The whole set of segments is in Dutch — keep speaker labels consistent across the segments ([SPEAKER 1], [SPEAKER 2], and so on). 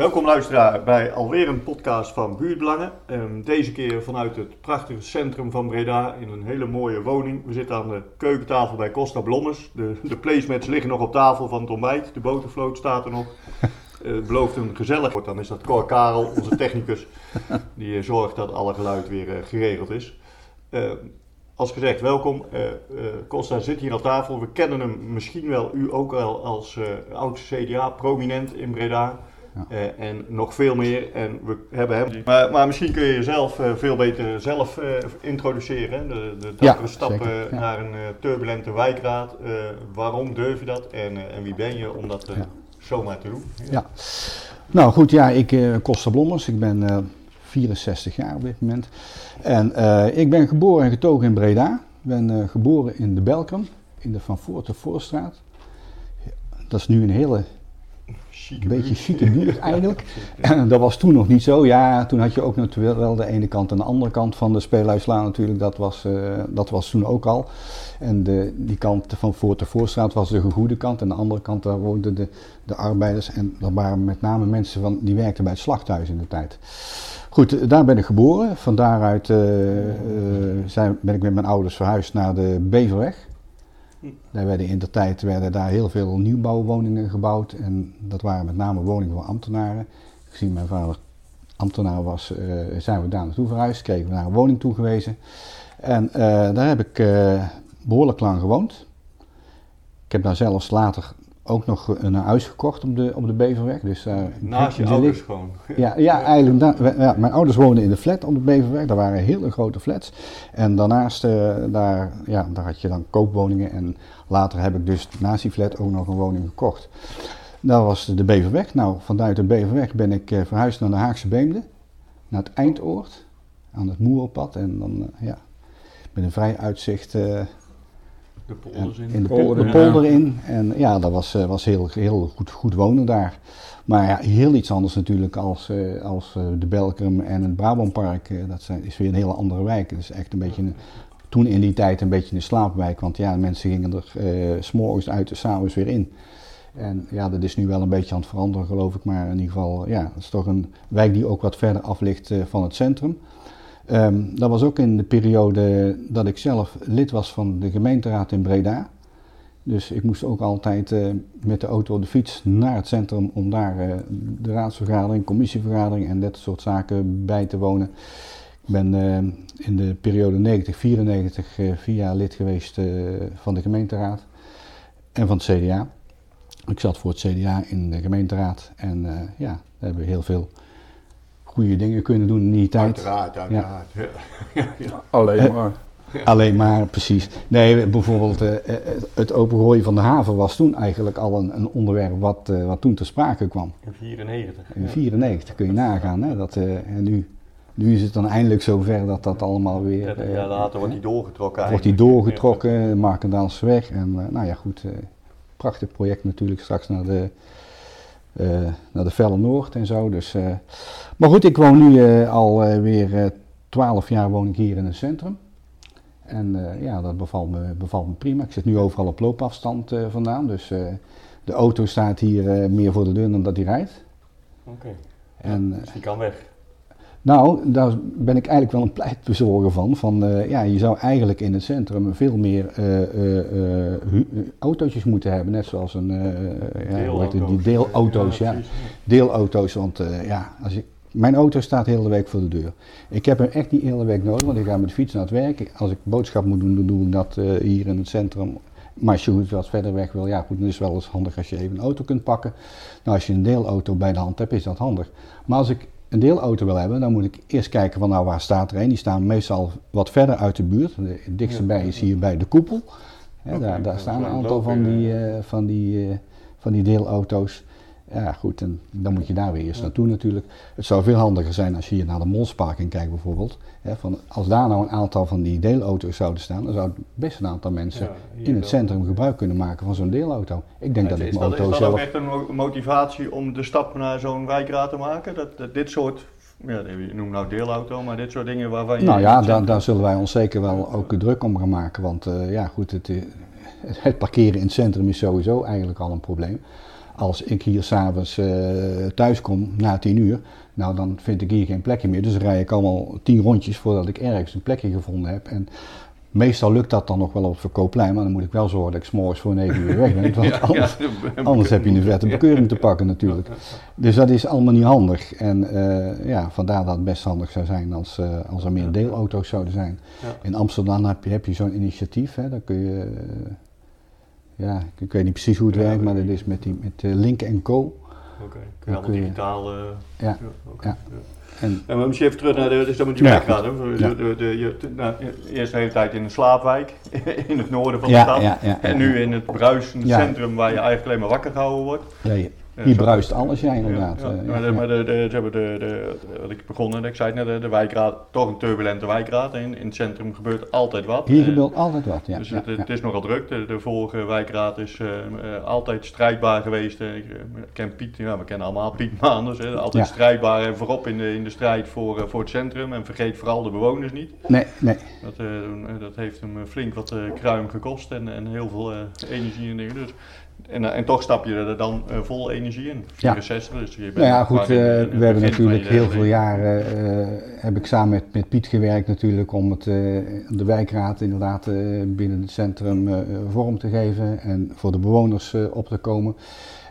[SPEAKER 1] Welkom luisteraar bij alweer een podcast van Buurtbelangen. Ehm, deze keer vanuit het prachtige centrum van Breda in een hele mooie woning. We zitten aan de keukentafel bij Costa Blommes. De, de placemats liggen nog op tafel van het ontbijt. De botervloot staat er nog. Eh, het belooft een gezellig wordt. Dan is dat Cor Karel, onze technicus, die eh, zorgt dat alle geluid weer eh, geregeld is. Ehm, als gezegd, welkom. Costa zit hier aan tafel. We kennen hem misschien wel, u ook wel, als eh oud CDA-prominent in Breda.
[SPEAKER 2] Ja.
[SPEAKER 1] Eh, en nog veel meer. En we hebben hem. Maar, maar misschien kun je jezelf eh, veel beter zelf eh, introduceren. De, de
[SPEAKER 2] Ja,
[SPEAKER 1] dappere stap
[SPEAKER 2] zeker, ja.
[SPEAKER 1] naar een eh, turbulente wijkraad. Eh, waarom durf je dat? En, eh, en wie ben je om dat
[SPEAKER 2] Ja.
[SPEAKER 1] zomaar te doen?
[SPEAKER 2] Ja. Nou goed, ja, ik uh, Costa Blommers. Ik ben eh, 64 jaar op dit moment. En eh, ik ben geboren en getogen in Breda. Ik ben eh, geboren in de Belkrum, in de Van Voort de Voorstraat. Dat is nu een hele,
[SPEAKER 1] Chique
[SPEAKER 2] een beetje
[SPEAKER 1] buurt.
[SPEAKER 2] chique buurt eigenlijk. En dat was toen nog niet zo. Ja, toen had je ook natuurlijk wel de ene kant en de andere kant van de Speelhuislaan natuurlijk. Dat was, eh, dat was toen ook al. En de, die kant van Voort de Voorstraat was de goede kant. En de andere kant daar woonden de, de arbeiders. En dat waren met name mensen van, die werkten bij het slachthuis in de tijd. Goed, eh, daar ben ik geboren. Van daaruit eh, zijn, ben ik met mijn ouders verhuisd naar de Beverweg. Daar werden in de tijd werden daar heel veel nieuwbouwwoningen gebouwd. En dat waren met name woningen voor ambtenaren. Gezien mijn vader ambtenaar was, eh, zijn we daar naartoe verhuisd. Kregen we naar een woning toegewezen. En eh, daar heb ik eh, behoorlijk lang gewoond. Ik heb daar zelfs later ook nog een huis gekocht op de, op de Beverweg. Dus, eh,
[SPEAKER 1] Naast je ouders
[SPEAKER 2] ligt-
[SPEAKER 1] gewoon.
[SPEAKER 2] ja, ja, eigenlijk. da- ja, mijn ouders woonden in de flat op de Beverweg. Dat waren hele grote flats. En daarnaast, eh, daar, ja, daar had je dan koopwoningen. En later heb ik dus naast die flat ook nog een woning gekocht. Dat was de Beverweg. Nou, vanuit de Beverweg ben ik eh, verhuisd naar de Haagse Beemde. Naar het Eindoord. Aan het Moerpad. En dan, eh, ja, met een vrij uitzicht eh,
[SPEAKER 1] De polders in.
[SPEAKER 2] in de,
[SPEAKER 3] polder,
[SPEAKER 2] de in. En ja, dat was, eh, was heel, heel goed, goed wonen daar. Maar ja, heel iets anders natuurlijk als, eh, als eh, de Belkrum en het Brabantpark. Dat zijn, is weer een hele andere wijk. Het is echt een beetje een, toen in die tijd een beetje een slaapwijk. Want ja, mensen gingen er eh, s s'morgens uit en s'avonds weer in. En ja, dat is nu wel een beetje aan het veranderen geloof ik. Maar in ieder geval, ja, het is toch een wijk die ook wat verder af ligt eh, van het centrum. Ehm, dat was ook in de periode dat ik zelf lid was van de gemeenteraad in Breda. Dus ik moest ook altijd eh, met de auto of de fiets naar het centrum om daar eh, de raadsvergadering, commissievergadering en dat soort zaken bij te wonen. Ik ben eh, in de periode 90-94 eh, vier jaar lid geweest van de gemeenteraad en van het CDA. Ik zat voor het CDA in de gemeenteraad en ja, daar hebben we heel veel goede dingen kunnen doen in die tijd.
[SPEAKER 1] Uiteraard, uiteraard. Ja. Ja, ja.
[SPEAKER 3] Alleen
[SPEAKER 2] Eh,
[SPEAKER 3] maar.
[SPEAKER 2] Alleen maar, precies. Nee, bijvoorbeeld eh, eh, het opengooien van de haven was toen eigenlijk al een, een onderwerp wat, wat toen ter sprake kwam.
[SPEAKER 1] In 94.
[SPEAKER 2] In 94 kun je nagaan. Hè, dat, eh, en nu, nu is het dan eindelijk zover dat dat allemaal weer...
[SPEAKER 1] 30 jaar later wordt die doorgetrokken
[SPEAKER 2] wordt die doorgetrokken, Markendaalse weg. En eh, nou ja, goed, eh, prachtig project natuurlijk straks naar de, naar de Velle Noord en zo. Dus, eh, maar goed, ik woon nu eh, al eh, weer eh 12 jaar woon ik hier in het centrum. En eh, ja, dat bevalt me, bevalt me prima. Ik zit nu overal op loopafstand eh, vandaan. Dus eh, de auto staat hier eh, meer voor de deur dan dat hij rijdt.
[SPEAKER 1] Oké.
[SPEAKER 2] En, eh,
[SPEAKER 1] Dus die kan weg.
[SPEAKER 2] Nou, daar ben ik eigenlijk wel een pleitbezorger van. van eh, ja, je zou eigenlijk in het centrum veel meer eh, autootjes moeten hebben. Net zoals een, ja, die deelauto's. Ja, deelauto's. Want ja, als ik, mijn auto staat de hele week voor de deur. Ik heb hem echt niet de hele week nodig, want ik ga met de fiets naar het werk. Als ik boodschap moet doen, dan doe ik dat hier in het centrum. Maar als je goed wat verder weg wil, ja goed, dan is het wel eens handig als je even een auto kunt pakken. Nou, als je een deelauto bij de hand hebt, is dat handig. Maar als ik een deelauto wil hebben, dan moet ik eerst kijken van nou waar staat er een. Die staan meestal wat verder uit de buurt. De dichtste bij is hier bij de koepel. Hè, daar, daar staan een aantal van die, eh, van, die, eh, van die deelauto's. Ja goed, en dan moet je daar weer eerst naartoe natuurlijk. Het zou veel handiger zijn als je hier naar de Molsparking kijkt bijvoorbeeld. Hè, van, als daar nou een aantal van die deelauto's zouden staan, dan zou best een aantal mensen
[SPEAKER 1] Ja,
[SPEAKER 2] in het centrum gebruik kunnen maken van zo'n deelauto. Ik denk dat
[SPEAKER 1] is
[SPEAKER 2] ik
[SPEAKER 1] dat,
[SPEAKER 2] mijn
[SPEAKER 1] is
[SPEAKER 2] auto
[SPEAKER 1] dat
[SPEAKER 2] zelf...
[SPEAKER 1] ook echt een mo- motivatie om de stap naar zo'n wijkraad te maken? Dat, dat dit soort, ja, je noemt nou deelauto, maar dit soort dingen waarvan je...
[SPEAKER 2] Nou ja, daar, daar zullen wij ons zeker wel ook druk om gaan maken. Want eh, ja, goed, het, eh, het parkeren in het centrum is sowieso eigenlijk al een probleem. Als ik hier s'avonds uh, thuis kom na tien uur, nou dan vind ik hier geen plekje meer. Dus dan rij ik allemaal tien rondjes voordat ik ergens een plekje gevonden heb. En Meestal lukt dat dan nog wel op het verkoopplein, maar dan moet ik wel zorgen dat ik s'morgens voor 9 uur weg ben. Want anders, anders heb je een vette bekeuring te pakken natuurlijk. Dus dat is allemaal niet handig. En uh, ja, vandaar dat het best handig zou zijn als, uh, als er meer deelauto's zouden zijn. In Amsterdam heb je, heb je zo'n initiatief, hè, dan kun je... Ja, ik weet niet precies hoe het werkt, maar dat is met, die, met Link Co. Oké,
[SPEAKER 1] okay. kun je allemaal digitaal...
[SPEAKER 2] ja, ja. Okay. ja.
[SPEAKER 1] En, en misschien even terug naar de, dus dan moet je ja. weggaan. De, de, de, nou, eerst de hele tijd in een slaapwijk, in het noorden van de stad. En nu in het bruisende centrum waar je eigenlijk alleen maar wakker gehouden wordt.
[SPEAKER 2] Hier bruist alles, ja, inderdaad. Ja,
[SPEAKER 1] ja, maar, de, de, ze hebben de, de, wat ik begonnen, ik zei het net, de, wijkraad, toch een turbulente wijkraad. In, in het centrum gebeurt altijd wat.
[SPEAKER 2] Hier gebeurt altijd wat, ja.
[SPEAKER 1] Dus het, het, is nogal druk. De, de vorige wijkraad is uh, altijd strijdbaar geweest. ik ken Piet, ja, we kennen allemaal Piet Maanders. Hè, altijd strijdbaar en voorop in de, in de strijd voor, uh, voor het centrum. En vergeet vooral de bewoners niet.
[SPEAKER 2] Nee, nee.
[SPEAKER 1] Dat, uh, dat heeft hem flink wat kruim gekost en, en heel veel energie en dingen. Dus en, en, toch stap je er dan uh, vol energie in. 64,
[SPEAKER 2] ja. dus je bent nou ja, goed, uh, we hebben natuurlijk heel veel jaren, heb ik samen met, met Piet gewerkt natuurlijk om het, de wijkraad inderdaad binnen het centrum vorm te geven en voor de bewoners op te komen.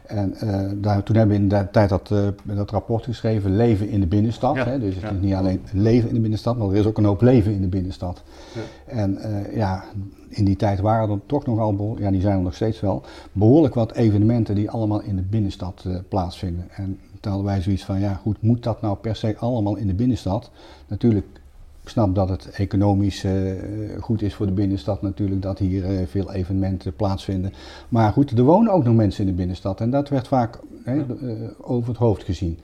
[SPEAKER 2] En daar, toen hebben we in de tijd dat, dat rapport geschreven, leven in de binnenstad. Ja, hè? Dus het is niet alleen leven in de binnenstad, maar er is ook een hoop leven in de binnenstad. Ja. En ja, in die tijd waren er toch nogal, ja die zijn er nog steeds wel, behoorlijk wat evenementen die allemaal in de binnenstad uh, plaatsvinden. En toen hadden wij zoiets van, ja goed, moet dat nou per se allemaal in de binnenstad? Natuurlijk, ik snap dat het economisch uh, goed is voor de binnenstad natuurlijk, dat hier uh, veel evenementen plaatsvinden. Maar goed, er wonen ook nog mensen in de binnenstad en dat werd vaak over het hoofd gezien.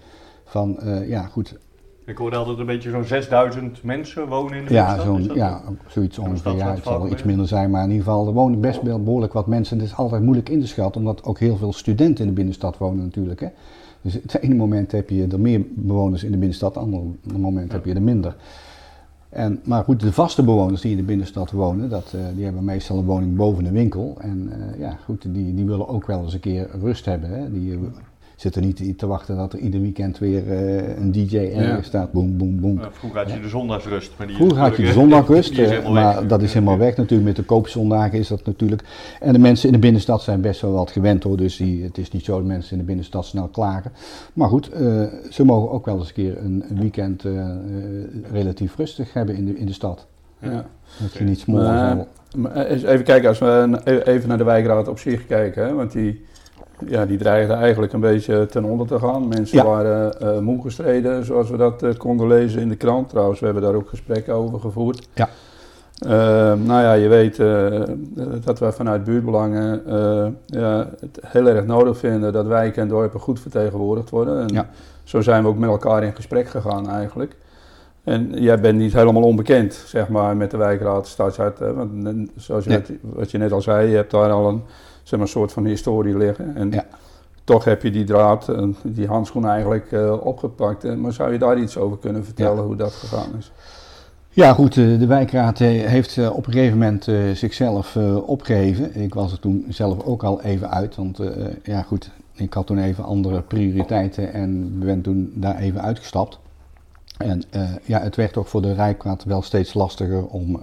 [SPEAKER 2] Van, ja goed,
[SPEAKER 1] ik hoorde altijd een beetje zo'n 6000 mensen wonen in de
[SPEAKER 2] ja, zo'n, ja, zoiets ongeveer. Ja, het zal iets minder zijn, maar in ieder geval, er wonen best wel behoorlijk wat mensen. Het is altijd moeilijk in te schatten, omdat ook heel veel studenten in de binnenstad wonen natuurlijk. Hè. Dus het ene moment heb je er meer bewoners in de binnenstad, het andere moment heb je er minder. En, maar goed, de vaste bewoners die in de binnenstad wonen, dat, uh, die hebben meestal een woning boven een winkel. En uh, ja, goed, die, die willen ook wel eens een keer rust hebben. Hè. Die zitten niet te wachten dat er ieder weekend weer uh, een DJ ergens staat. Boom, boom, boom.
[SPEAKER 1] Uh, vroeger had je de zondagsrust.
[SPEAKER 2] Maar die vroeger had je de zondagrust, uh, maar dat is helemaal weg natuurlijk. Met de koopzondagen is dat natuurlijk. En de mensen in de binnenstad zijn best wel wat gewend hoor. Dus die, het is niet zo dat mensen in de binnenstad snel klagen. Maar goed, ze mogen ook wel eens een keer een, een weekend relatief rustig hebben in de, in de stad. Ja. Dat je niet smoren
[SPEAKER 3] Even kijken, als we even naar de wijkraad op zich kijken. Hè, want die ja, die dreigden eigenlijk een beetje ten onder te gaan. Mensen waren uh, moe gestreden, zoals we dat uh, konden lezen in de krant. Trouwens, we hebben daar ook gesprekken over gevoerd. Ja. Uh, nou ja, je weet dat wij vanuit buurtbelangen ja, het heel erg nodig vinden dat wijken en dorpen goed vertegenwoordigd worden. En ja. zo zijn we ook met elkaar in gesprek gegaan eigenlijk. En jij bent niet helemaal onbekend, zeg maar, met de wijkraad Stadshart. Want zoals je net, wat je net al zei, je hebt daar al een zeg maar, soort van historie liggen. En ja. toch heb je die draad, die handschoen eigenlijk uh, opgepakt. Maar zou je daar iets over kunnen vertellen hoe dat gegaan is?
[SPEAKER 2] Ja, goed. Eh, de wijkraad eh, heeft op een gegeven moment zichzelf opgegeven. Ik was er toen zelf ook al even uit, want ja, goed. Ik had toen even andere prioriteiten en ben toen daar even uitgestapt. En ja, het werd ook voor de Rijkraad wel steeds lastiger om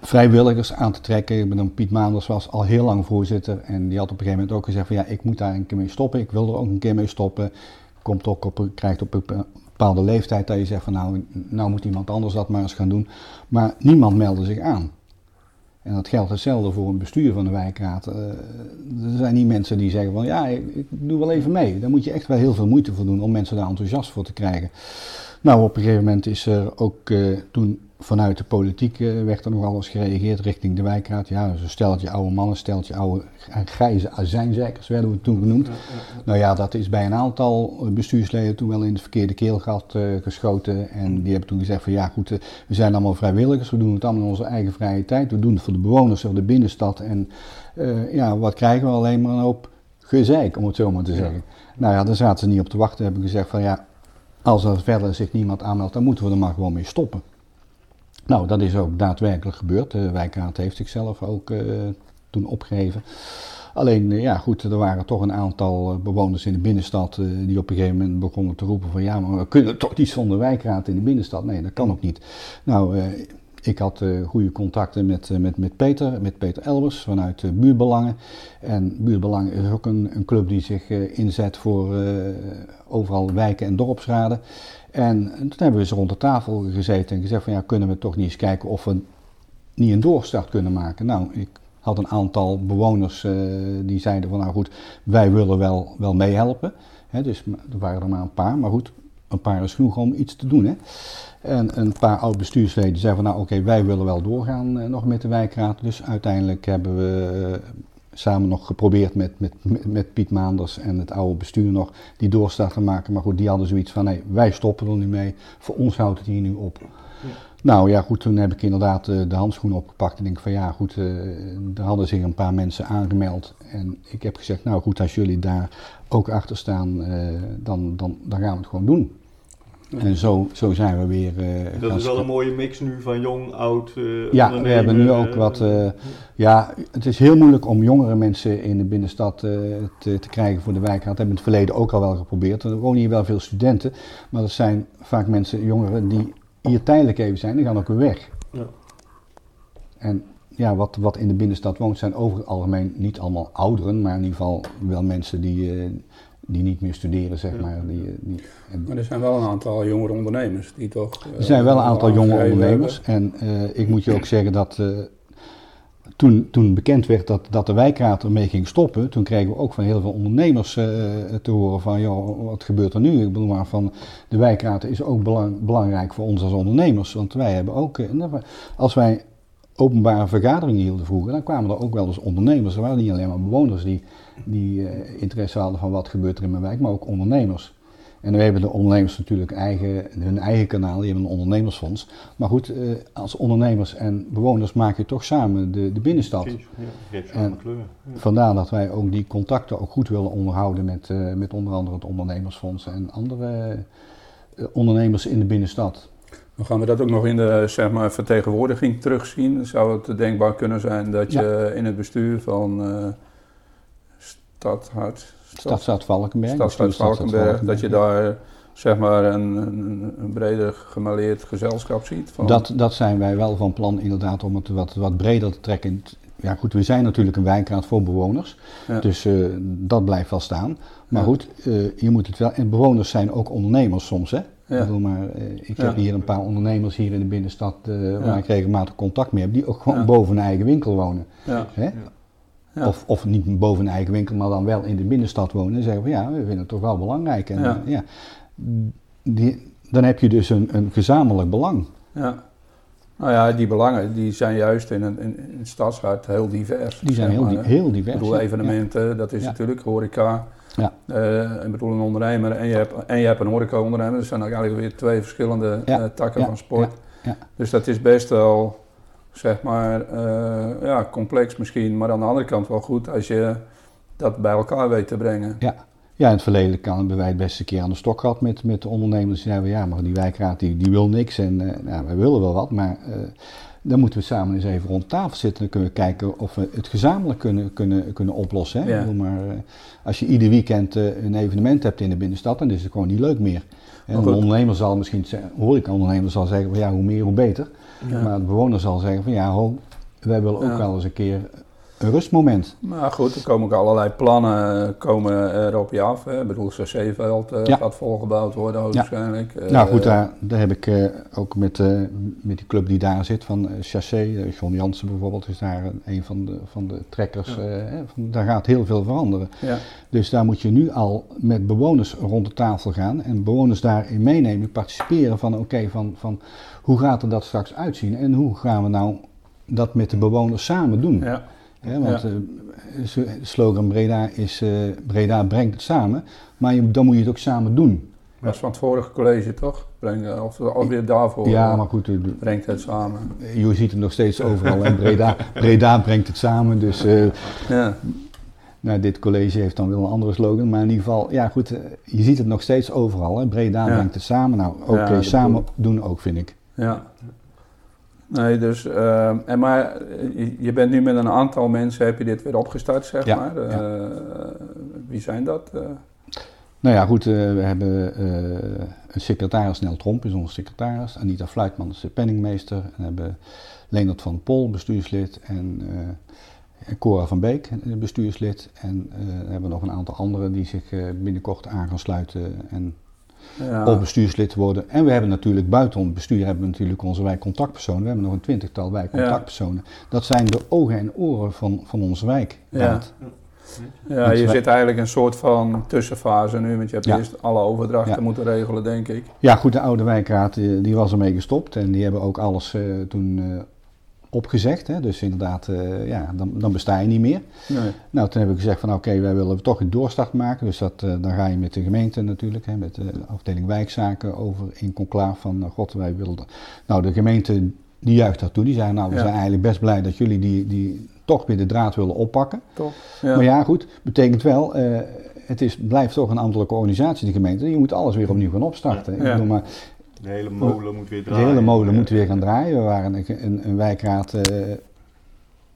[SPEAKER 2] vrijwilligers aan te trekken. Ik dan Piet Maanders was al heel lang voorzitter en die had op een gegeven moment ook gezegd van ja, ik moet daar een keer mee stoppen. Ik wil er ook een keer mee stoppen. Komt ook op, krijgt op een bepaalde leeftijd dat je zegt van nou, nou moet iemand anders dat maar eens gaan doen. Maar niemand meldde zich aan. En dat geldt hetzelfde voor een bestuur van de wijkraad. Uh, er zijn niet mensen die zeggen van ja, ik, doe wel even mee. Daar moet je echt wel heel veel moeite voor doen om mensen daar enthousiast voor te krijgen. Nou, op een gegeven moment is er ook uh, toen vanuit de politiek uh, werd er nogal eens gereageerd richting de wijkraad. Ja, zo steltje oude mannen, steltje oude grijze azijnzeikers werden we toen genoemd. Nou ja, dat is bij een aantal bestuursleden toen wel in het verkeerde keelgat uh, geschoten. En die hebben toen gezegd van ja goed, uh, we zijn allemaal vrijwilligers, we doen het allemaal in onze eigen vrije tijd. We doen het voor de bewoners van de binnenstad. En ja, wat krijgen we alleen maar een hoop gezeik, om het zo maar te zeggen. Nou ja, daar zaten ze niet op te wachten, hebben gezegd van ja, als er verder zich niemand aanmeldt, dan moeten we er maar gewoon mee stoppen. Nou, dat is ook daadwerkelijk gebeurd. De wijkraad heeft zichzelf ook uh, toen opgegeven. Alleen, ja goed, er waren toch een aantal bewoners in de binnenstad die op een gegeven moment begonnen te roepen van ja, maar we kunnen toch niet zonder wijkraad in de binnenstad. Nee, dat kan ook niet. Nou, ik had goede contacten met, met, met Peter, met Peter Elbers vanuit Buurbelangen. En Buurbelangen is ook een, een club die zich inzet voor overal wijken en dorpsraden. En, en, toen hebben we ze rond de tafel gezeten en gezegd van ja, kunnen we toch niet eens kijken of we niet een doorstart kunnen maken. Nou, ik had een aantal bewoners die zeiden van nou goed, wij willen wel, wel meehelpen. He, dus er waren er maar een paar, maar goed, een paar is genoeg om iets te doen. Hè. En een paar oud-bestuursleden zeiden van nou oké, wij willen wel doorgaan uh, nog met de wijkraad. Dus uiteindelijk hebben we samen nog geprobeerd met, met, met Piet Maanders en het oude bestuur nog die doorstart te maken. Maar goed, die hadden zoiets van nee, wij stoppen er nu mee. Voor ons houdt het hier nu op. Ja. Nou ja, goed, toen heb ik inderdaad uh, de handschoen opgepakt en denk van ja, goed, er hadden zich een paar mensen aangemeld. En ik heb gezegd, nou goed, als jullie daar ook achter staan, dan, dan, dan gaan we het gewoon doen. En zo, zo zijn we weer. Uh,
[SPEAKER 1] dat is wel een mooie mix nu van jong, oud. Uh,
[SPEAKER 2] ja, we hebben nu ook wat. Uh, ja, het is heel moeilijk om jongere mensen in de binnenstad te, te, krijgen voor de wijkraad. Dat hebben we in het verleden ook al wel geprobeerd. Er wonen hier wel veel studenten, maar dat zijn vaak mensen, jongeren, die hier tijdelijk even zijn. Die gaan ook weer weg. Ja. En ja, wat, wat in de binnenstad woont, zijn over het algemeen niet allemaal ouderen, maar in ieder geval wel mensen die die niet meer studeren, zeg maar. Die, die,
[SPEAKER 3] maar er zijn wel een aantal jongere ondernemers die toch...
[SPEAKER 2] er zijn wel een aantal jonge ondernemers. En uh, ik moet je ook zeggen dat toen, toen bekend werd dat, dat de wijkraad ermee ging stoppen, toen kregen we ook van heel veel ondernemers uh, te horen van, joh, wat gebeurt er nu? Ik bedoel maar van, de wijkraad is ook belang, belangrijk voor ons als ondernemers. Want wij hebben ook, als wij openbare vergaderingen hielden vroeger, dan kwamen er ook wel eens ondernemers. Er waren niet alleen maar bewoners die, die uh, interesse hadden van wat gebeurt er in mijn wijk, maar ook ondernemers. En we hebben de ondernemers natuurlijk eigen, hun eigen kanaal, die hebben een ondernemersfonds. Maar goed, uh, als ondernemers en bewoners maak je toch samen de, de binnenstad. Ja, en kleur. Ja. Vandaar dat wij ook die contacten ook goed willen onderhouden met, uh, met onder andere het ondernemersfonds en andere ondernemers in de binnenstad.
[SPEAKER 3] Dan gaan we dat ook nog in de zeg maar, vertegenwoordiging terugzien. Zou het denkbaar kunnen zijn dat je in het bestuur van uh, Stadhart,
[SPEAKER 2] Stadstad Valkenberg,
[SPEAKER 3] Stad Valkenberg, dat je daar zeg maar een, een, een breder gemaleerd gezelschap ziet?
[SPEAKER 2] Van... Dat, dat zijn wij wel van plan inderdaad om het wat, wat breder te trekken. Ja goed, we zijn natuurlijk een wijkraad voor bewoners, ja. dus uh, dat blijft wel staan. Maar ja. goed, uh, je moet het wel, en bewoners zijn ook ondernemers soms hè. Ja. Ik, bedoel, maar, uh, ik heb hier een paar ondernemers hier in de binnenstad uh, waar ik regelmatig contact mee heb, die ook gewoon boven een eigen winkel wonen. Hè? Of, of niet boven een eigen winkel, maar dan wel in de binnenstad wonen en zeggen van ja, we vinden het toch wel belangrijk. En, ja. Die, dan heb je dus een, een gezamenlijk belang.
[SPEAKER 3] Ja. Nou ja, die belangen die zijn juist in een, in, stadshart heel divers.
[SPEAKER 2] Die zijn heel, heel divers.
[SPEAKER 3] Ik bedoel, evenementen, dat is natuurlijk horeca, ja. Uh, ik bedoel een ondernemer en je hebt, en je hebt een horeca-ondernemer. Dat zijn eigenlijk weer twee verschillende ja. uh, takken van sport. Dus dat is best wel, zeg maar, uh, ja, complex misschien. Maar aan de andere kant wel goed als je dat bij elkaar weet te brengen.
[SPEAKER 2] Ja, ja in het verleden kan, hebben wij het best een keer aan de stok gehad met, met de ondernemers. Die zeiden, ja, maar die wijkraad die, die wil niks en nou, wij willen wel wat, maar dan moeten we samen eens even rond tafel zitten. Dan kunnen we kijken of we het gezamenlijk kunnen, kunnen, kunnen oplossen. Hè? Ja. Maar, uh, als je ieder weekend uh, een evenement hebt in de binnenstad, dan is het gewoon niet leuk meer. En een ondernemer zal misschien zeggen, hoor ik een ondernemer zal zeggen van ja, hoe meer hoe beter. Ja. Maar de bewoner zal zeggen van ja, ho, wij willen ook wel eens een keer een rustmoment.
[SPEAKER 3] Maar goed, er komen ook allerlei plannen eh, komen er op je af. Hè. Ik bedoel, het veld uh, ja. gaat volgebouwd worden waarschijnlijk.
[SPEAKER 2] Ja. nou goed, daar, daar heb ik uh, ook met, uh, met die club die daar zit van Chassé, John Jansen bijvoorbeeld, is daar een van de, van de trekkers. Van, daar gaat heel veel veranderen. Dus daar moet je nu al met bewoners rond de tafel gaan en bewoners daarin meenemen, participeren van oké, okay, van, van hoe gaat er dat straks uitzien en hoe gaan we nou dat met de bewoners samen doen. Ja. Want ja. uh, slogan Breda is uh, Breda brengt het samen, maar je, dan moet je het ook samen doen.
[SPEAKER 3] Dat is van het vorige college toch? Breng, of alweer daarvoor
[SPEAKER 2] ja, maar goed, uh,
[SPEAKER 3] brengt het samen.
[SPEAKER 2] Je ziet het nog steeds overal en Breda, Breda brengt het samen, dus ja. nou, dit college heeft dan wel een andere slogan, maar in ieder geval, ja goed, je ziet het nog steeds overal. Hè? Breda ja. brengt het samen, nou oké, okay, samen doen ook vind ik.
[SPEAKER 3] Ja. Nee, dus, uh, en maar je bent nu met een aantal mensen, heb je dit weer opgestart, zeg
[SPEAKER 2] Ja,
[SPEAKER 3] maar.
[SPEAKER 2] ja.
[SPEAKER 3] wie zijn dat? Eh,
[SPEAKER 2] Nou ja, goed, eh, we hebben eh, een secretaris, Nel Tromp is onze secretaris. Anita Fluitman is de penningmeester. En we hebben Leonard van Pol, bestuurslid. En, eh, Cora van Beek, eh, bestuurslid. En eh, we hebben nog een aantal anderen die zich eh, binnenkort aan gaan sluiten en
[SPEAKER 3] ja.
[SPEAKER 2] of bestuurslid worden. En we hebben natuurlijk buiten het bestuur hebben we natuurlijk onze wijkcontactpersonen. We hebben nog een twintigtal wijkcontactpersonen. Dat zijn de ogen en oren van, van onze wijk.
[SPEAKER 3] Ja. Ja, je zit eigenlijk een soort van tussenfase nu, want je hebt
[SPEAKER 2] Ja.
[SPEAKER 3] eerst alle overdrachten
[SPEAKER 2] Ja.
[SPEAKER 3] moeten regelen, denk ik.
[SPEAKER 2] Ja, goed, de oude wijkraad die, die was ermee gestopt en die hebben ook alles eh, toen eh, opgezegd. Hè. Dus inderdaad, eh, ja, dan, dan besta je niet meer.
[SPEAKER 3] Nee.
[SPEAKER 2] Nou, toen heb ik gezegd van oké, wij willen toch een doorstart maken. Dus dat, eh, dan ga je met de gemeente natuurlijk, hè, met de afdeling wijkzaken over in conclaaf van eh, god, wij willen... dat. Nou, de gemeente die juicht daartoe. Die zei nou, we
[SPEAKER 3] Ja.
[SPEAKER 2] zijn eigenlijk best blij dat jullie die, die toch weer de draad willen oppakken.
[SPEAKER 3] Toch? Ja.
[SPEAKER 2] Maar ja, goed, betekent wel, het is, blijft toch een ambtelijke organisatie, die gemeente. Je moet alles weer opnieuw gaan opstarten. Ik bedoel, maar
[SPEAKER 1] De hele molen moet weer
[SPEAKER 2] de
[SPEAKER 1] draaien.
[SPEAKER 2] hele molen moet weer gaan draaien. We waren een, een, een wijkraad eh,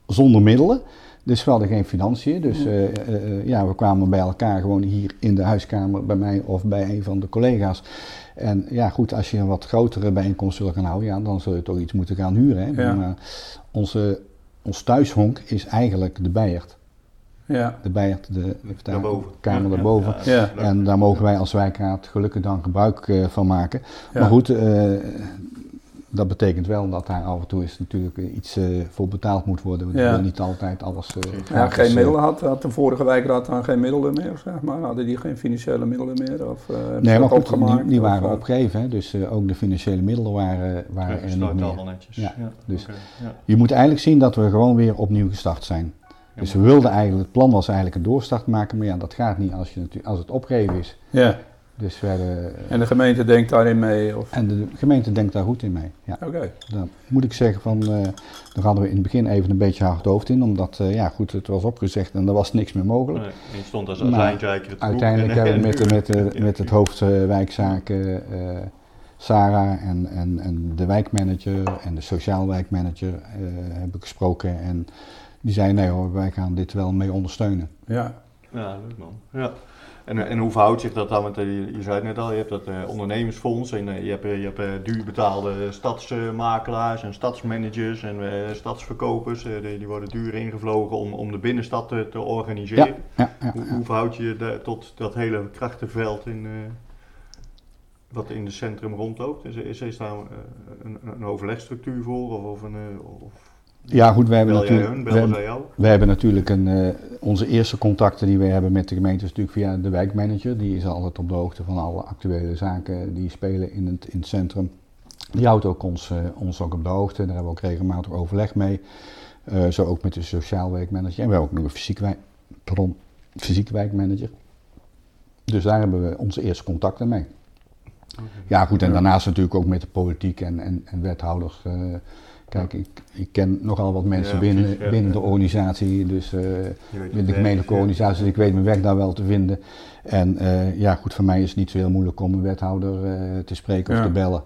[SPEAKER 2] zonder middelen. Dus we hadden geen financiën. Dus eh, eh, ja, we kwamen bij elkaar gewoon hier in de huiskamer bij mij of bij een van de collega's. En ja, goed, als je een wat grotere bijeenkomst wil gaan houden, ja, dan zul je toch iets moeten gaan huren. Hè?
[SPEAKER 3] Ja.
[SPEAKER 2] Maar onze, ons thuishonk is eigenlijk de Bijert.
[SPEAKER 3] Ja.
[SPEAKER 2] De Bijert, de
[SPEAKER 1] Daarboven.
[SPEAKER 2] kamer
[SPEAKER 1] Ja,
[SPEAKER 2] daarboven.
[SPEAKER 1] ja.
[SPEAKER 2] En daar mogen wij als wijkraad gelukkig dan gebruik eh, van maken.
[SPEAKER 3] Ja.
[SPEAKER 2] Maar goed, eh, dat betekent wel dat daar af en toe is natuurlijk eh, iets eh, voor betaald moet worden. We
[SPEAKER 3] Ja.
[SPEAKER 2] willen niet altijd alles eh,
[SPEAKER 3] Ja, geen middelen had, had de vorige wijkraad dan geen middelen meer, zeg maar? Hadden die geen financiële middelen meer? Of, eh,
[SPEAKER 2] Nee, maar goed, die, die waren
[SPEAKER 3] Of,
[SPEAKER 2] opgegeven. Hè? Dus eh, ook de financiële middelen waren, waren er niet meer.
[SPEAKER 1] allemaal netjes.
[SPEAKER 2] Ja, dus-. Je moet eigenlijk zien dat we gewoon weer opnieuw gestart zijn. Dus we wilden eigenlijk, het plan was eigenlijk een doorstart maken, maar ja, dat gaat niet als, je, als het opgegeven is.
[SPEAKER 3] Ja,
[SPEAKER 2] Dus we hebben,
[SPEAKER 3] en de gemeente denkt daarin mee? Of...
[SPEAKER 2] en de gemeente denkt daar goed in mee. Ja.
[SPEAKER 3] Oké,
[SPEAKER 2] Dan moet ik zeggen van, eh daar hadden we in het begin even een beetje hard hoofd in, omdat eh, ja goed, het was opgezegd en er was niks meer mogelijk.
[SPEAKER 1] Nee, je stond als het
[SPEAKER 2] Uiteindelijk hebben we met, de, met, de, met het hoofd eh, wijkzaken, eh, Sarah en, en, en de wijkmanager en de sociaal wijkmanager eh, heb ik gesproken en die zei nee hoor, wij gaan dit wel mee ondersteunen.
[SPEAKER 3] ja.
[SPEAKER 1] Ja, leuk man. Ja. En, en hoe verhoudt zich dat dan? Want eh, je, je zei het net al, je hebt dat eh, ondernemersfonds en eh, je hebt, eh, je hebt eh, duur betaalde stadsmakelaars en stadsmanagers en eh, stadsverkopers. eh, die, die worden duur ingevlogen om, om de binnenstad te, te organiseren.
[SPEAKER 2] Ja, ja,
[SPEAKER 1] Hoe,
[SPEAKER 2] ja.
[SPEAKER 1] hoe verhoud je je tot dat hele krachtenveld in, eh, wat in het centrum rondloopt? Is, is, is daar eh, een, een overlegstructuur voor? Of, of een, eh, of
[SPEAKER 2] Ja, goed, wij hebben
[SPEAKER 1] bel
[SPEAKER 2] natuurlijk,
[SPEAKER 1] hun, bellen
[SPEAKER 2] hebben, natuurlijk een, eh, onze eerste contacten die we hebben met de gemeente is natuurlijk via de wijkmanager. Die is altijd op de hoogte van alle actuele zaken die spelen in het, in het centrum. Die houdt ook ons, eh, ons ook op de hoogte, daar hebben we ook regelmatig overleg mee. Eh, zo ook met de sociaal wijkmanager. En we hebben ook nog een fysiek, wijk, pardon, fysiek wijkmanager. Dus daar hebben we onze eerste contacten mee. Ja, goed, en daarnaast natuurlijk ook met de politiek en, en, en wethouders. eh, kijk, ik, ik ken nogal wat mensen
[SPEAKER 1] Ja,
[SPEAKER 2] binnen,
[SPEAKER 1] precies, ja,
[SPEAKER 2] binnen de organisatie, dus eh, binnen de gemeentelijke organisatie, dus ik weet mijn weg daar wel te vinden. En eh, ja, goed, voor mij is het niet zo heel moeilijk om een wethouder eh, te spreken of te bellen.